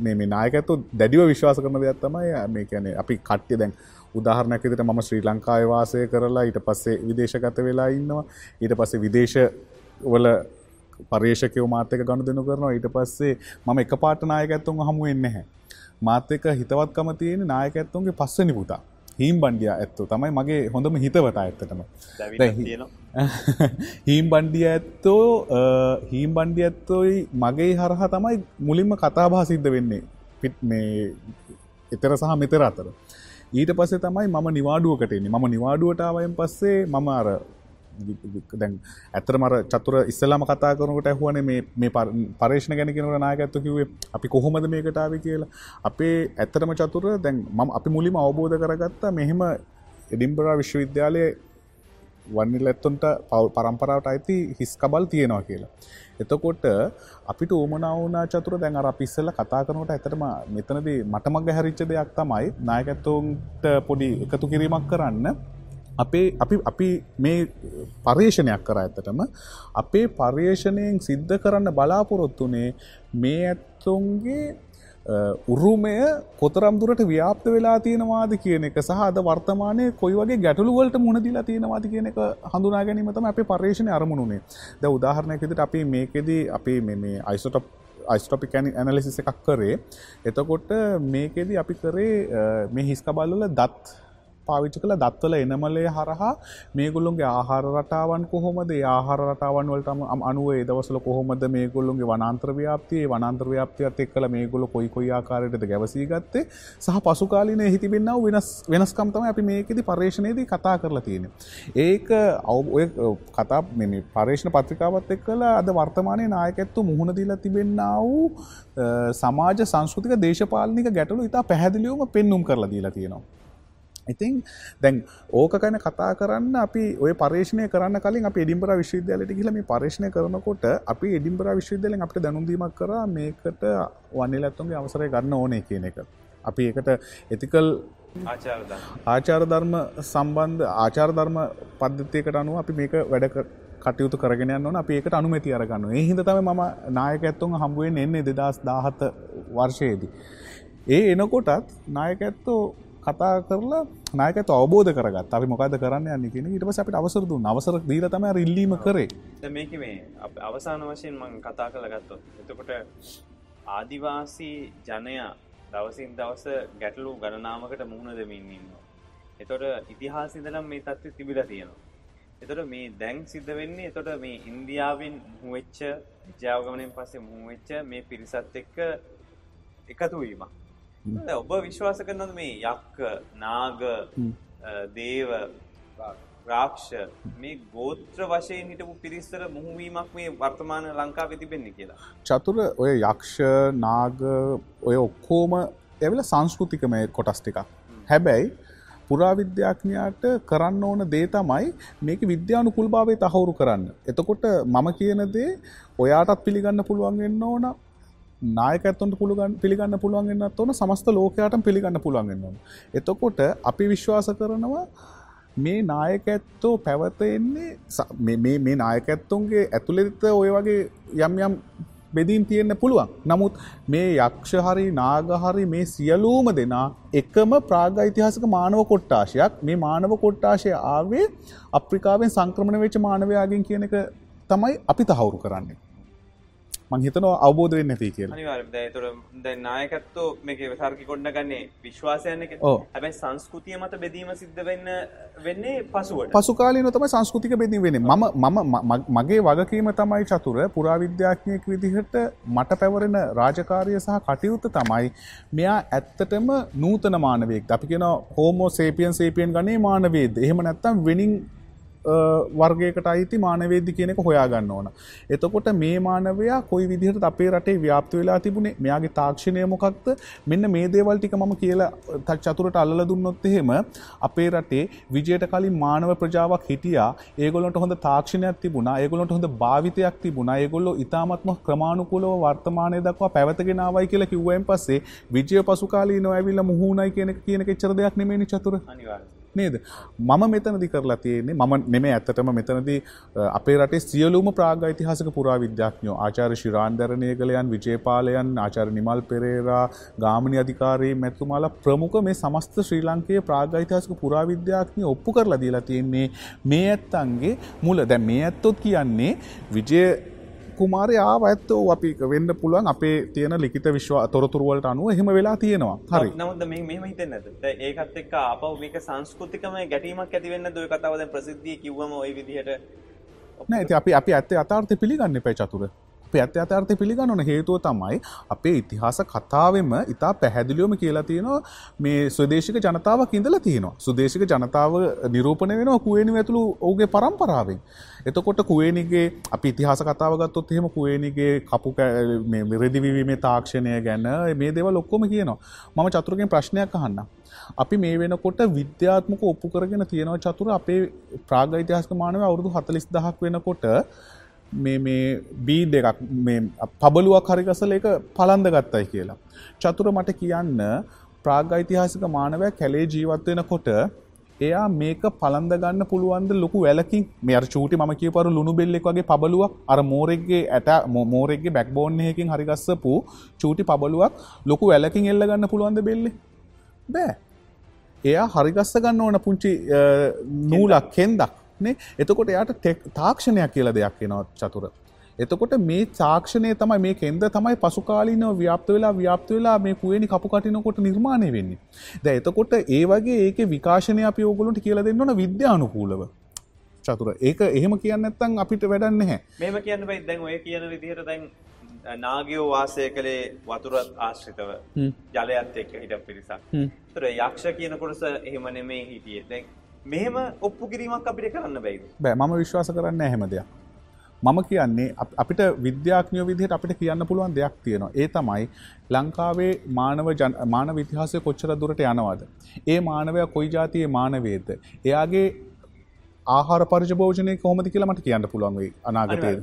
මේ මේ නායකඇතු දැඩිව විශ්වාස කරන දෙයක් තමයි මේ කැනෙ අපි කට්ටිය දැන් උදාහරණයක් විදිහට මම ශ්‍රී ලංකාවේ වාසය කරලා ඊට පස්සේ විදේශගත වෙලා ඉන්නවා. ඊට පස්සේ විදේශ වල පර්යේෂකයෝ මාත් එක්ක ගනුදෙනු කරනවා. ඊට පස්සේ මම එකපාරට නායකත්වුන් හමු වෙන්නේ නැහැ. මාත් එක්ක හිතවත්කම තියෙන නායකත්වුන්ගේ පස්වෙනි පුතා. හීම් බණ්ඩිය ඇත්තු තමයි මගේ හොඳම හිතවතා ඇත්තටම. හීම් බණ්ඩිය ඇත්තෝ හීම් බණ්ඩිය ඇත්තෝයි මගේ හරහා තමයි මුලින්ම කතාබා සිද්ධ වෙන්නේ. පිට් මේ එතර සහ මෙතර අතර. ඊට පස්සේ තමයි මම නිවාඩුවකටන්නේ මම නිවාඩුවටාවයෙන් පස්සේ මම අර දැන් ඇතර මර චතුර ඉස්සලාම කතා කරනකට ඇහුවන මේ පරේෂණ ගැන කෙනට නායකඇත්තු කිවේ අපි කොහොමද මේකටාව කියලා අපේ ඇත්තරම චතුර දැන් මම අපි මුලිම අවබෝධ කරගත්තා මෙහෙම එඩිම්බරා විශ්වවිද්‍යාලය වන්නල් ඇත්තුන්ට පවල් පරම්පරාවට අයිති හිස්කබල් තියෙනවා කියලා. එතකොට අපිට ඕමනවුනා චතුර දැන් අර පිස්සල්ල කතා කරනට ඇතටම මෙතනද මටමක් හැරිච්ච දෙයක් තමයි නායකැත්තවන්ට පොඩි එකතු කිරීමක් කරන්න අපේ අපි අපි මේ පර්යේෂණයක් කර ඇත්තටම අපේ පර්යේෂණයෙන් සිද්ධ කරන්න බලාපොරොත්තුනේ මේ ඇත්තුන්ගේ උරුමය කොතරම් දුරට ව්‍යාප්ත වෙලා තියෙනවාද කියන එක සහ අද වර්තමානය කොයි වගේ ගැටලුවලට මුණදිලා තියෙනවාද කියන එක හඳුනා ගැනීමතම අපේ පර්යේෂණය අරමුණුනේ ද උදාහරණයක් විදිහට අපි මේකෙදී අපි මේ අයිසොටොප් අයිස්ටොපික් ඇනලිසිස එකක් කරේ. එතකොට මේකෙදී අපි කරේ මේ හිස්කබල්වල දත් පාවිච්චි කළ දත්වල එනමලේ හරහා මේගොල්ලුන්ගේ ආහාර රටාවන් කොහොමද ආහාර රටාවන් වලටම අනුව දවසල කොහොමද මේගොල්ලුන්ගේ වනාන්ත්‍ර ව්‍යාපතිය වනාන්ත්‍ර ව්‍යාපතියත් එක්කල මේගොල්ල කොයි කොයි ආකාරයටද ගැවසී ගත්තේ සහ පසුකාලින හිතිබෙන්න්නව වෙනස් වෙනස්කම්තම අපි මේකෙදි පර්ේෂණයේදී කතා කරලා තියෙන. ඒක ඔය කතා මෙ පර්ේෂණ පත්‍රිකාවත් එක් කළ අද වර්තමානය නායකැත්තු මුහුණ දීලා තිබෙන්න්න වූ සමාජ සංස්කෘතික දේශපාලනික ගැටලු ඉතා පැහැදිලියවම පෙන්නුම් කරලා දීලා තියෙනවා. ඉතින් දැන් ඕක ගැන කතා කරන්න අපි ඔය පර්ේෂණය කරන්න කලින් අප එඩිම්බර විශ්වවිද්‍යාලයට කියල මේ පර්ේෂණය කරනකොට අපි එඩිම්බර විශ්වවිද්‍යාලෙන් අපට දැනුම්දීමක් කර මේකට වන්නේ ඇත්තුන්ගේ අවසරය ගන්න ඕනේ කියන එක. අපි ඒකට එතිකල් ආචාර ධර්ම සම්බන්ධ ආචාර ධර්ම පද්ධතියකට අනුව අපි මේක වැඩ කටයුතු කරගෙන යන්න අපි ඒකට අනුමැති අරගන්න ඒ හිද තම ම නායක ඇත්තුන් හම්බුවෙන් එන්නේ දෙදස් දාහත වර්ෂයේදී. ඒ එනකොටත් නායක ඇත්තෝ කතා කරලා නායකත අවබෝධ කරගත් අපි මොකද කරන්න යන්න කියෙන ඉට පස අපට අවසර දුන්න. අවසර දීර තම ඉල්ලීම කරේ. මේක මේ අවසාන වශයෙන් මං කතා කළගත්තොත් එතකොට ආදිවාසී ජනයා දවසින් දවස ගැටලු ගණනාමකට මුහුණ දෙමින්න්න එතොට ඉතිහාසිදනම් මේ තත්ව තිබිල තියෙනවා. එතොට මේ දැන් සිද්ධ වෙන්නේ එතොට මේ ඉන්දියාවෙන් මුවෙච්ච ජාවගමනෙන් පස්සේ මුවෙච්ච මේ පිරිසත් එක්ක එකතුවීමක් ඔබ විශ්වාස කරනද මේ යක්ක නාග දේව රාක්ෂ මේ ගෝත්‍ර වශයෙන් හිටපු පිරිස්සර මුහුවීමක් මේ වර්තමාන ලංකාව තිබෙන්නේ කියලා. චතුර ඔය යක්ෂ නාග ඔය ඔක්කෝම ඇවල සංස්කෘතිකම කොටස් ටික. හැබැයි පුරාවිද්‍යාඥයාට කරන්න ඕන දේ තමයි මේක විද්‍යානු කුල්භාවේ තහවුරු කරන්න. එතකොට මම කියන දේ ඔයාටත් පිළිගන්න පුළුවන් වෙන්න ඕන නායකඇත්තොන්ට පුළුවන් පිළිගන්න පුළුවන්ගන්නත් ඕන සමස්ත ලෝකයාට පිළිගන්න පුළුවන්ගන්න. එතකොට අපි විශ්වාස කරනවා මේ නායකඇත්තෝ පැවතෙන්නේ මේ නායකඇත්තුන්ගේ ඇතුළෙත ඔය වගේ යම් යම් බෙදීම් තියෙන්න පුළුවන්. නමුත් මේ යක්ෂ හරි නාගහරි මේ සියලූම දෙනා එකම ප්‍රාග යිතිහාසක මානව කොට්ටාශයක් මේ මානව කොට්ටාශය ආවේ අප්‍රිකාවෙන් සංක්‍රමණ වෙච්ච මානවයාගෙන් කියන එක තමයි අපි තහවුරු කරන්නේ. මං හිතනවා අවබෝධ වෙන්න ඇති කියලා. අනිවාර්යයෙන් දැන් ඒතර දැන් නායකත්වෝ මේකේ සාර්ථක කොණ්ඩ ගන්නේ විශ්වාසයන් එක. ඔව්. හැබැයි සංස්කෘතිය මත බෙදීම සිද්ධ වෙන්න වෙන්නේ පසුවට. පසු කාලීනව තමයි සංස්කෘතික බෙදීම වෙන්නේ. මම මම මගේ වගකීම තමයි චතුර පුරාවිද්‍යාඥයෙක් විදිහට මට පැවරෙන රාජකාරිය සහ කටයුත්ත තමයි මෙයා ඇත්තටම නූතන මානවයෙක්. අපි කියනවා හෝමෝ සේපියන් සේපියන් ගණේ මානවයෙක්ද. එහෙම නැත්නම් වෙනින් වර්ගයකට අයිති මානවේද්දි කියනෙක හොයාගන්න ඕන. එතකොට මේ මානවයා කොයි විදිහට අපේ රටේ ව්‍යාප්ත වෙලා තිබුණේ මෙයාගේ තාක්ෂණය මොකක්ද මෙන්න මේ දේවල් ටික මම කියලා චතුරට අල්ල දුන්නොත් එහෙම අපේ රටේ විජයට කලින් මානව ප්‍රජාවක් හිටියා ඒගොලොන්ට හොඳ තාක්ෂණයක් තිබුණා ඒගොලොන්ට හොඳ භාවිතයක් තිබුණා ඒගොල්ලෝ ඉතාමත්ම ක්‍රමාණුකූලව වර්තමානය දක්වා පැවතගෙනාවයි කියලා කිව්වයින් පස්සේ විජය පසුකාලීනව ඇවිල්ලා මුහුණයි කියන කියන කෙච්චර දෙයක් නෙමෙයිනේ චතුර. අනිවාර්යයෙන්. නේද? මම මෙතනදි කරලා තියෙන්නේ මම නෙමේ ඇත්තටම මෙතනදී අපේ රටේ සියලුම ප්‍රාග යිතිහාසක පුරා විද්‍යාඥයෝ ආචාර්ය ශිරාන්දරණයකලයන් විජේපාලයන් ආචාර්ය නිමල් පෙරේරා ගාමිණී අධිකාරී මැතිතුමාලා ප්‍රමුඛ මේ සමස්ත ශ්‍රී ලංකයේ ප්‍රාග යිතිහාසක පුරා විද්‍යාඥයෝ ඔප්පු කරලා දීලා තියෙන්නේ මේ ඇත්තන්ගේ මුල. දැන් මේ ඇත්තොත් කියන්නේ විජය කුමාරය ඇත්තෝ අපි වෙන්න පුළුවන් අපේ තියෙන ලිකිත විශ්ව තොරතුරුවලට අනුව එහෙම වෙලා තියෙනවා හරි නමුත් මේ මෙහෙම හිතෙන්නේ ඒකත් එක්ක ආපහු මේක සංස්කෘතිකම ගැටීමක් ඇති වෙන්නේ නැද්ද? ඔය කතාව දැන් ප්‍රසිද්ධිය කිව්වම ওই විදිහට නෑ ඉතින් අපි අපි ඇත්තේ අතාර්ථය පිළිගන්න එපා චතුර. අපි ඇත්ත අතාර්ථය පිළිගන්න ඕන හේතුව තමයි අපේ ඉතිහාස කතාවෙම ඉතා පැහැදිලිවම කියලා තියෙනවා මේ ස්වදේශික ජනතාවක් ඉඳලා තියෙනවා. සුදේශික ජනතාව නිරූපණය වෙනවා කුවේණි ඇතුළු ඔහුගේ පරම්පරාවෙන්. එතකොට කුවේනිගේ අපි ඉතිහාස කතාව ගත්තොත් එහෙම කුවේනිගේ කපු රෙදිවිවීමේ තාක්ෂණය ගැන මේ දේවල් ඔක්කොම කියනවා. මම චතුරගෙන් ප්‍රශ්නයක් අහන්නම්. අපි මේ වෙනකොට විද්‍යාත්මක ඔප්පු කරගෙන තියෙනවා චතුර අපේ ප්‍රාග ඉතිහාසක මානව අවුරුදු හතලිස් දහක් වෙනකොට මේ මේ බී දෙකක් පබලුවක් හරිගසල එක පලන්ද ගත්තයි කියලා. චතුර මට කියන්න ප්‍රාග යිතිහාසික මානවය කැලේ ජීවත්වෙන කොට එයා මේක පලන්ද ගන්න පුළුවන්ද ලොකු වැලකින්? මෙර චූටි ම කියපරු ලුණු බෙල්ලෙක් වගේ පබලුවක් අර මෝරෙක්ගේ ඇට මෝරෙක්ගේ බැක්බෝන්්හයකින් හරිගස්සපු චූටි පබලුවක් ලොකු වැලකින් එල්ල ගන්න පුළුවන්ද බෙල්ලෙ? බෑ. එයා හරිගස්ස ගන්න ඕන පුංචි නූලක් කෙන්දක්. නේ. එතකොට එයාට තාක්ෂණයක් කියල දෙයක් වෙනවා චතුර. එතකොට මේ තාක්ෂණය තමයි මේ කෙන්ද තමයි පසුකාලීනව ව්‍යාප්ත වෙලා ව්‍යාප්ත වෙලා මේ කුවනි කපු කටිනකොට නිර්මාණය වෙන්නේ. ද එතකොට ඒ වගේ ඒක විකාශනය අපි ඕගොලුන්ට කියල දෙන්න ඕන විද්‍යානුකූලව. චතුර. ඒක එහෙම කියන්න ඇත්තන් අපිට වැඩන්න හැ මේම කියන්න බයි දැන් ඔය කියන විදිහට දැන් නාගයෝ වාසය කළේ වතුරත් ආශ්‍රිතව ජලයත් එක්ක හිට පිරිසක්. තොර යක්ෂ කියන කොටස එහෙම නෙමේ හිටියේ. දැන් මෙහෙම ඔප්පු කිරීමක් අපිට කරන්න බැයිද බෑ මම විශ්වාස කරන්න හැම දෙයක් මම කියන්නේ අපිට විද්‍යාඥයෝ විදිහට අපිට කියන්න පුළුවන් දෙයක් තියෙනවා. ඒ තමයි ලංකාවේ මානව මානව ඉතිහාසය කොච්චර දුරට යනවද. ඒ මානවයා කොයි ජාතියේ මානවේද. එයාගේ ආහාර පරිජභෝජනය කොහොමද කියලා මට කියන්න පුළුවන් වෙයි අනාගතයේ.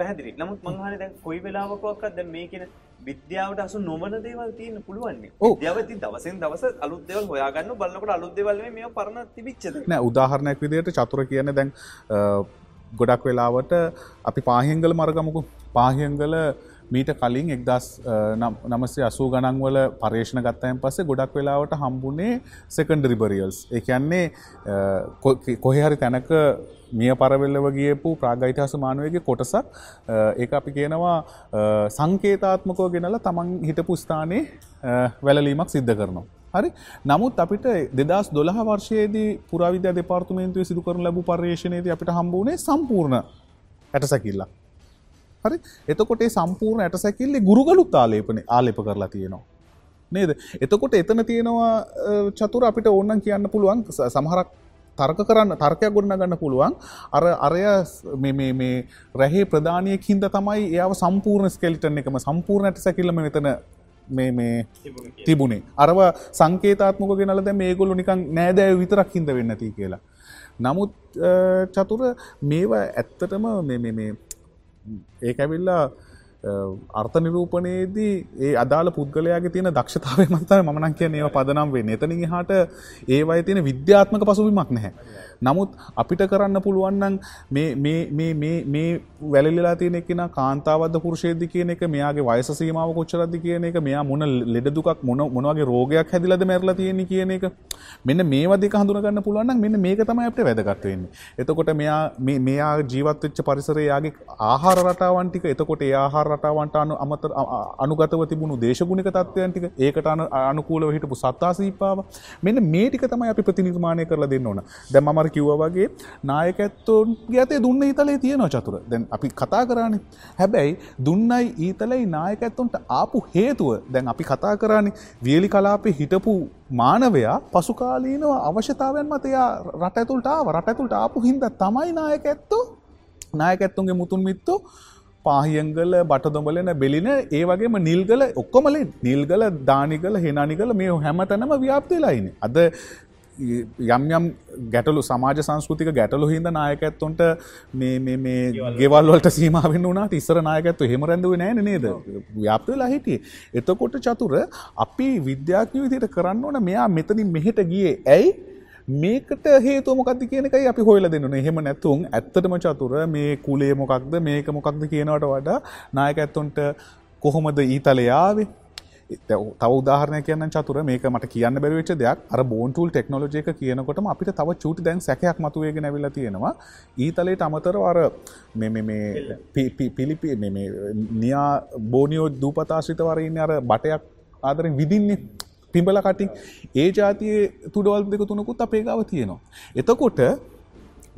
පැහැදිලි. නමුත් මං අහන්නේ දැන් කොයි වෙලාවකවත් දැන් මේ කියන විද්‍යාවට අසු නොවන දේවල් තියෙන්න පුළුවන්. විද්‍යාව ඉතින් දවසෙන් දවස අලුත් දේවල් හොයාගන්න බලනකොට අලුත් දේවල් නෙමෙයි මේවා පරණ තිබිච්ච දේ. නෑ උදාහරණයක් විදිහට චතුර කියන්නේ දැන් ගොඩක් වෙලාවට අපි පාහිංගල මරගමකු පාහිංගල මීට කලින් එක්දස් නමසේ අසූ ගණන්වල පර්ේෂණ ගත්තයන් පස්සේ ගොඩක් වෙලාවට හම්බුනේ සෙකන්ඩරි බරියල්ස් එකන්නේ කොහෙහරි තැනක මිය පරවෙල්ලව ගියපු ප්‍රාගයිතහස මානුවගේ කොටසක් ඒ අපි කියනවා සංකේතාත්මකෝ ගෙනල තමන් හිටපු ස්ථානයේ වැලලීමක් සිද්ධ කරනවා. හරි නමුත් අපිට දෙදස් දොළහ වර්ෂයේදී පුරවිද්‍යා දෙපාර්තමේන්තුව සිදු කරන ලැබූ පර්යේෂණයේදී අපිට හම්බුනේ සම්පූර්ණ ඇටසැකිල්ලා. හරි එතකොට ඒ සම්පූර්ණ ඇටසැකිල්ලේ ගුරුගලුත් ආලේපන ආලේප කරලා තියෙනවා. නේද එතකොට එතන තියෙනවා චතුර අපිට ඕන්නන් කියන්න පුළුවන් සමහරක් තර්ක කරන්න තර්කයක් ගොඩන ගන්න පුළුවන් අර අරය මේ රැහේ ප්‍රධානයක් හින්ද තමයි එයාව සම්පූර්ණ ස්කෙලිටන් එකම සම්පූර්ණ ඇට සැකිල්ලම මෙතන මේ මේ තිබුණේ අරව සංකේතාත්මක ගෙනල දැ මේගොලු නිකං නෑදෑ විතරක් හිද වෙන්න ඇති කියලා. නමුත් චතුර මේවා ඇත්තටම මේ ඒකැවිල්ලා අර්ථ නිරූපණයේදී ඒ අදාළ පුද්ගලයාගේ තියෙන දක්ෂතාවය මතයි මනන් කියන ඒවා පදනම් වෙන්නේ. එතනින් එහාට ඒවයි තියෙන විද්‍යාත්මක පසුබිමක් නැහැ. නමුත් අපිට කරන්න පුළුවන් නම් මේ මේ මේ මේ මේ වැළලිලා තියෙන කෙනා කාන්තාවද්ද පුරුෂයෙක්ද කියන එක මෙයාගේ වයස සීමාව කොච්චරද කියන එක මෙයා මොන ලෙඩ දුකක් මොන මොන වගේ රෝගයක් හැදිලාද මැරලා තියෙන්නේ කියන එක මෙන්න මේවා දෙක හඳුනා ගන්න පුළුවන් නම් මෙන්න මේක තමයි අපිට වැදගත් වෙන්නේ. එතකොට මෙයා මේ මෙයා ජීවත් වෙච්ච පරිසරයේ යාගේ ආහාර රටාවන් ටික එතකොට ඒ ආහාර රටාවන්ට අනු අමතර අනුගතව තිබුණු දේශගුණික තත්ත්වයන් ටික ඒකට අනුකූලව හිටපු සත්තා සීපාව මෙන්න මේ ටික තමයි අපි ප්‍රතිනිර්මාණය කරලා දෙන්න ඕන. දැන් මම අර කිව්වා වගේ නායකත්වෝන්ගේ අතේ දුන්න ඊතලේ තියෙනවා චතුර. දැන් අපි කතා කරානේ. හැබැයි දුන්නයි ඊතලයි නායකත්වොන්ට ආපු හේතුව දැන් අපි කතා කරානේ වියලි කලාපේ හිටපු මානවයා පසුකාලීනව අවශ්‍යතාවයන් මත එයා රට ඇතුළට ආව රට ඇතුළට ආපු හින්දා තමයි නායකත්වෝ නායකත්තුන්ගේ මුතුන් මිත්තෝ පාහියංගල බටදොඹලන බෙලින ඒ වගේම නිල්ගල ඔක්කොමල නිල්ගල දානිකල හෙනානිකල මේ හැම තැනම ව්‍යාප්තිලායින. අද යම් යම් ගැටලු සමාජ සංස්කෘතික ගැටලු හිද නායකැත්තුන්ට මේ ගෙවල්වලට සීමාවෙන් වුණට ඉස්සර නායකැත්තු හෙම රැඳුව නෑන නේද ව්‍යාප්තලා හිටිය. එතකොට චතුර අපි විද්‍යාඥ විදියට කරන්න ඕන මෙයා මෙතනින් මෙහෙට ගියේ ඇයි මේකට හේතුව මොකක්ද කියන එකයි අපි හොයලා දෙන්න ඕනේ. එහෙම නැතුම් ඇත්තටම චතුර මේ කුලේ මොකක්ද මේක මොකක්ද කියනවට වඩා නායකත්වන්ට කොහොමද ඊතලේ ආවේ? තව උදාහරණයක් කියන්න චතුර මේක මට කියන්න බැරි වෙච්ච දෙයක් අර බෝන් ටූල් ටෙක්නොලොජි එක කියනකොටම අපිට තව චූටි දැන් සැකයක් මතුවේගෙන ඇවිල්ලා තියෙනවා. ඊතලයට අමතරව අර මේ මේ මේ පිලිපි මේ මේ නියා බෝනියෝ දූපතාශ්‍රිතව අර ඉන්නේ අර බටයක් ආදරෙන් විදින්නේ පිඹල කටින් ඒ ජාතියේ තුඩවල් දෙක තුනකුත් අපේ ගාව තියෙනවා. එතකොට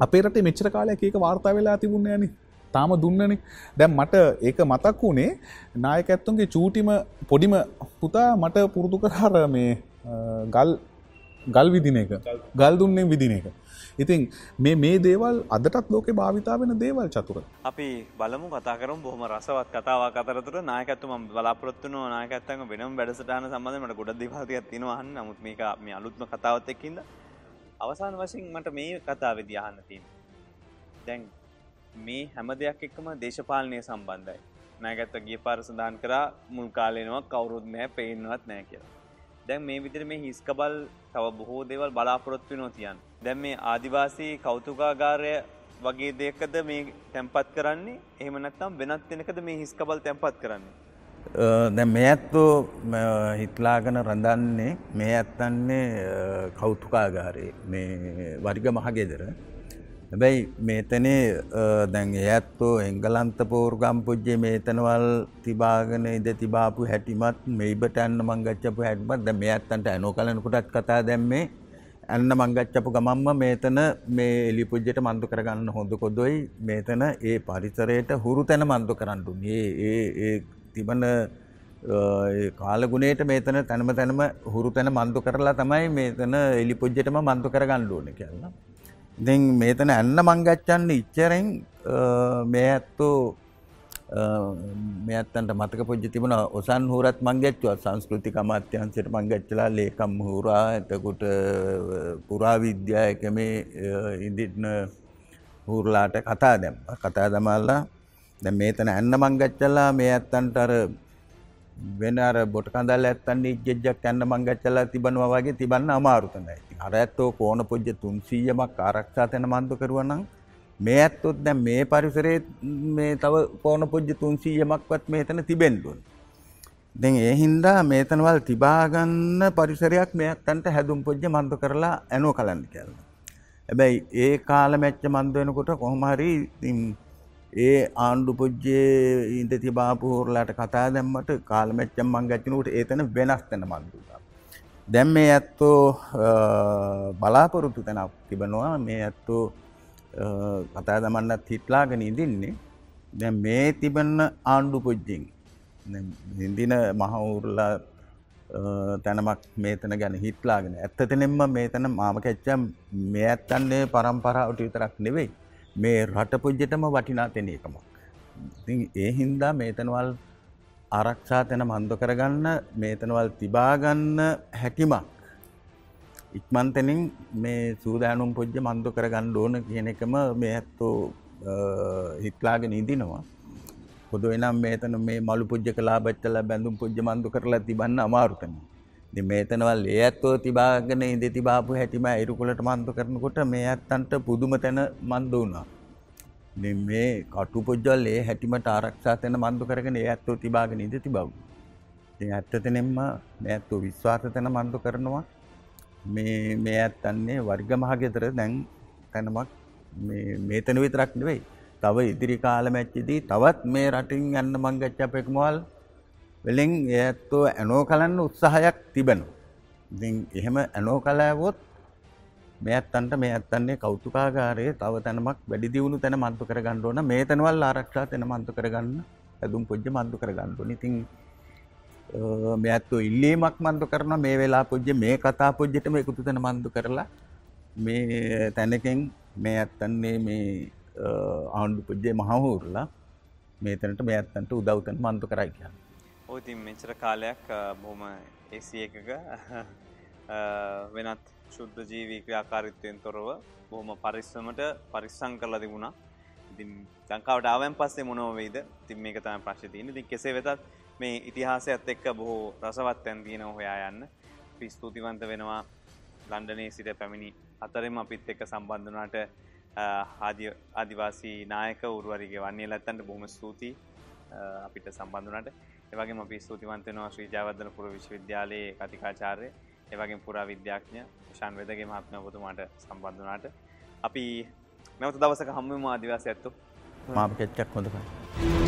අපේ රටේ මෙච්චර කාලයක් ඒක වාර්තා වෙලා තිබුණේ නැනේ. තාම දුන්නනේ. දැන් මට ඒක මතක් වුණේ නායකත්වන්ගේ චූටිම පොඩිම පුතා මට පුරුදු කරාර මේ ගල් ගල් විදින එක. ගල් දුන්නේ විදින එක. ඉතින් මේ මේ දේවල් අදටත් ලෝකෙ භාවිතා වෙන දේවල් චතුර. අපි බලමු කතා කරමු බොහොම රසවත් කතාවක් අතරතුර නායකත්ව මම බලාපොරොත්තු වෙනවා නායකත්වයෙන් වෙනම වැඩසටහන සම්බන්ධයෙන් මට ගොඩක් දේවල් ටිකක් තියෙනවා අහන්න. නමුත් මේක මේ අලුත්ම කතාවත් එක්කින්ද අවසාන වශයෙන් මට මේ කතාවේදී අහන්න තියෙනවා. දැන් මේ හැම දෙයක් එක්කම දේශපාලනය සම්බන්ධයි. නායකත්ව ගිය පාර සඳහන් කරා මුල් කාලේනවා කවුරුත් නැහැ පේන්නවත් නැහැ කියලා. දැන් මේ විදිහට මේ හිස්කබල් තව බොහෝ දේවල් බලාපොරොත්තු වෙනවා තියන්න. දැන් මේ ආදිවාසී කෞතුකාගාරය වගේ දෙයකද මේ තැන්පත් කරන්නේ එහෙම නැත්නම් වෙනත් වෙනකද මේ හිස්කබල් තැන්පත් කරන්නේ? දැන් මේ ඇත්තෝ හිටලාගෙන රඳන්නේ මේ ඇත්තන්නේ කෞතුකාගාරයේ මේ වරිග මහගෙදර. හැබැයි මේතනේ දැන් ඇත්තෝ එංගලන්ත පෝර්ගම් පුජ්ජේ මේතනවල් තිබාගෙන ඉඳ තිබාපු හැටිමත් මෙයිබට ඇන්න මංගච්චපු හැටිමත් දැන් මේ ඇත්තන්ට ඇනෝ කලනකොටත් කතා දැම්මේ. ඇන්න මංගච්චපු ගමම්ම මේතන මේ එලි පුජ්ජයට මන්දු කරගන්න හොඳ කොදොයි. මේතන ඒ පරිසරයට හුරු තැන මන්දු කරන්නු ඒ ඒ ඒ තිබන කාලගුණේට මේතන තැනම තැනම හුරු තැන මන්දු කරලා තමයි මේතන එලි පුජ්ජටම මන්දු කරගන්න ඕන කියලා. ඉතින් මේතන ඇන්න මංගච්චන්න ඉච්චරෙන් මේ ඇත්තෝ මේ ඇත්තන්ට මතක පුජ්ජ තිබුණ ඔසන් හූරත් මංගච්චුව සංස්කෘතික අමාත්‍යන්සයට මංගච්චලා ලේකම් හූරා එතකුට පුරාවිද්‍යා එක මේ ඉදිටන හූරලාට කතා දැම් කතා දමල්ලා දැ මේතන ඇන්න මංගච්චලා මේ ඇත්තන්ට අර වෙන අර බොට කඳල් ඇත්තන්නේ ඉජ්ජක් ඇන්න මංගච්චලා තිබනවා වගේ තිබන්න අමාරුතනයි අර ඇත්තෝ කෝන පුජ්ජ තුන්සීයමක් ආරක්ෂා තැන මන්දු කරුවනම් මේ ඇත්තොත් දැන් මේ පරිසරයේ මේ තව කෝන පුජ්ජ තුන්සීයමක්වත් මේතන තිබෙන්ඩුවන්. දැන් ඒ හින්දා මේතනවල් තිබාගන්න පරිසරයක් මේ ඇත්තන්ට හැදුම් පුජ්ජ මන්දු කරලා ඇනෝ කලන්න කියලා. හැබැයි ඒ කාල මැච්ච මන්ද වෙනකොට කොහොම හරි ඒ ආණ්ඩු පුජ්ජේ ඉඳ තිබාපු හොරලාට කතා දැම්මට කාල මැච්චම් මං ගච්චනකට ඒතන වෙනස් තැන මන්දුවා. දැම් මේ ඇත්තෝ බලාපොරොත්තු තැනක් තිබනවා. මේ ඇත්තෝ කතා දමන්නත් හිටලාගෙන ඉදින්නේ දැ මේ තිබන්න ආණ්ඩු පුජ්ජින් ඉදින මහවුරලා තැනමක් මේතන ගැන හිටලාගෙන ඇත්තතනෙම්ම මේතන මාම කැච්චම් මේ ඇත්තන්නේ පරම්පරාවට විතරක් නෙවෙයි. මේ රට පුජ්ජටම වටිනා තෙන එකමක්. ඉතින් ඒ හින්දා මේතනවල් ආරක්ෂා තැන මන්ද කරගන්න මේතනවල් තිබාගන්න හැකිමක්. ඉක්මන්තනින් මේ සූදානුම් පොජ්ජ මන්දු කරගන්න ඕන කියන එකම මේ ඇත්තෝ හිටලාගෙන ඉදිනවා. පොදුවේ නම් මේතන මේ මලු පුජ්ජ කලා බච්චලා බැඳුම් පුජ්ජ මන්දු කරලා තිබන්න අමාරුතන. ඉතින් මේතනවල් ඒ ඇත්තෝ තිබාගෙන ඉඳ තිබාපු හැටිම ඉරුකුලට මන්දු කරනකොට මේ ඇත්තන්ට පුදුම තැන මන්ද වුණා. ඉතින් මේ කටු පුජ්ජල් ඒ හැටිමට ආරක්ෂා තැන මන්දු කරගෙන ඒ ඇත්තෝ තිබාගෙන ඉඳ තිබවු. ඉතින් ඇත්තතනෙන්ම මේ ඇත්තෝ විශ්වාස තැන මන්දු කරනවා. මේ මේ ඇත්තන්නේ වර්ග මහගෙදර දැන් තැනමක් මේතන විතරක් නෙවෙයි තව ඉදිරි කාල මැච්චිදී තවත් මේ රටින් යන්න මංගච්ච අපෙක්මවල් වෙලෙන් ඇත්තෝ ඇනෝ කලන්න උත්සාහයක් තිබෙනවා. ඉතින් එහෙම ඇනෝ කලෑවොත් මේ ඇත්තන්ට මේ ඇත්තන්නේ කෞතුකාගාරයේ තව තැනමක් වැඩි දියුණු තැන මන්තු කරගන්න ඕන මේ තැනවල් ආරක්ෂා තැන මන්තු කරගන්න ඇදුම් පුජ්‍ය මන්තු කරගන්න ඕන. ඉතින් මේ ඇත්තෝ ඉල්ලීමක් මන්තු කරන මේ වෙලා පුජ්‍ය මේ කතා පුජ්‍යටම එකතු තැන මන්තු කරලා මේ තැනකින් මේ ඇත්තන්නේ මේ ආණ්ඩු පුජ්ජය මහහූරලා මේතනට මේ ඇත්තන්ට උදව්තන මන්තු කරයි කියන්න. ඔය ඉතින් මෙච්චර කාලයක් බොහොම ඒසි එකක වෙනත් ශුද්ධ ජීවී ක්‍රියාකාරීත්වයෙන් තොරව බොහොම පරිස්සමට පරිස්සම් කරලා තිබුණා. ඉතින් ලංකාවට ආවෙන් පස්සේ මොනව වෙයිද? ඉතින් මේක තමයි ප්‍රශ්නේ තියෙන්නේ. ඉතින් කෙසේ වෙතත් මේ ඉතිහාසයත් එක්ක බොහෝ රසවත් තැන් තියෙනවා හොයා යන්න. අපි ස්තුතිවන්ත වෙනවා ලන්ඩනයේ සිට පැමිණි අතරෙම අපිත් එක්ක සම්බන්ධ වුණාට ආදිවාසී නායක උරුවරිගේ වන්නේ ලැත්තන්ට බොහොම ස්තුතියි අපිට සම්බන්ධනට එවගේ අපි ස්තුතිවන්තනවා ශ්‍රී ජාවදන පුර විශ්වවිද්‍යාලයේ කතිකාචාරය එවගේ පුරා විද්‍යාඥ ශාන් වෙදගේ මහත්ම පුතුමාට සම්බන්ධනාට අපි නැවත දවසක හම්ම ආදිවාස ඇත්තු මාප කෙච්චක් හොඳක Thank you.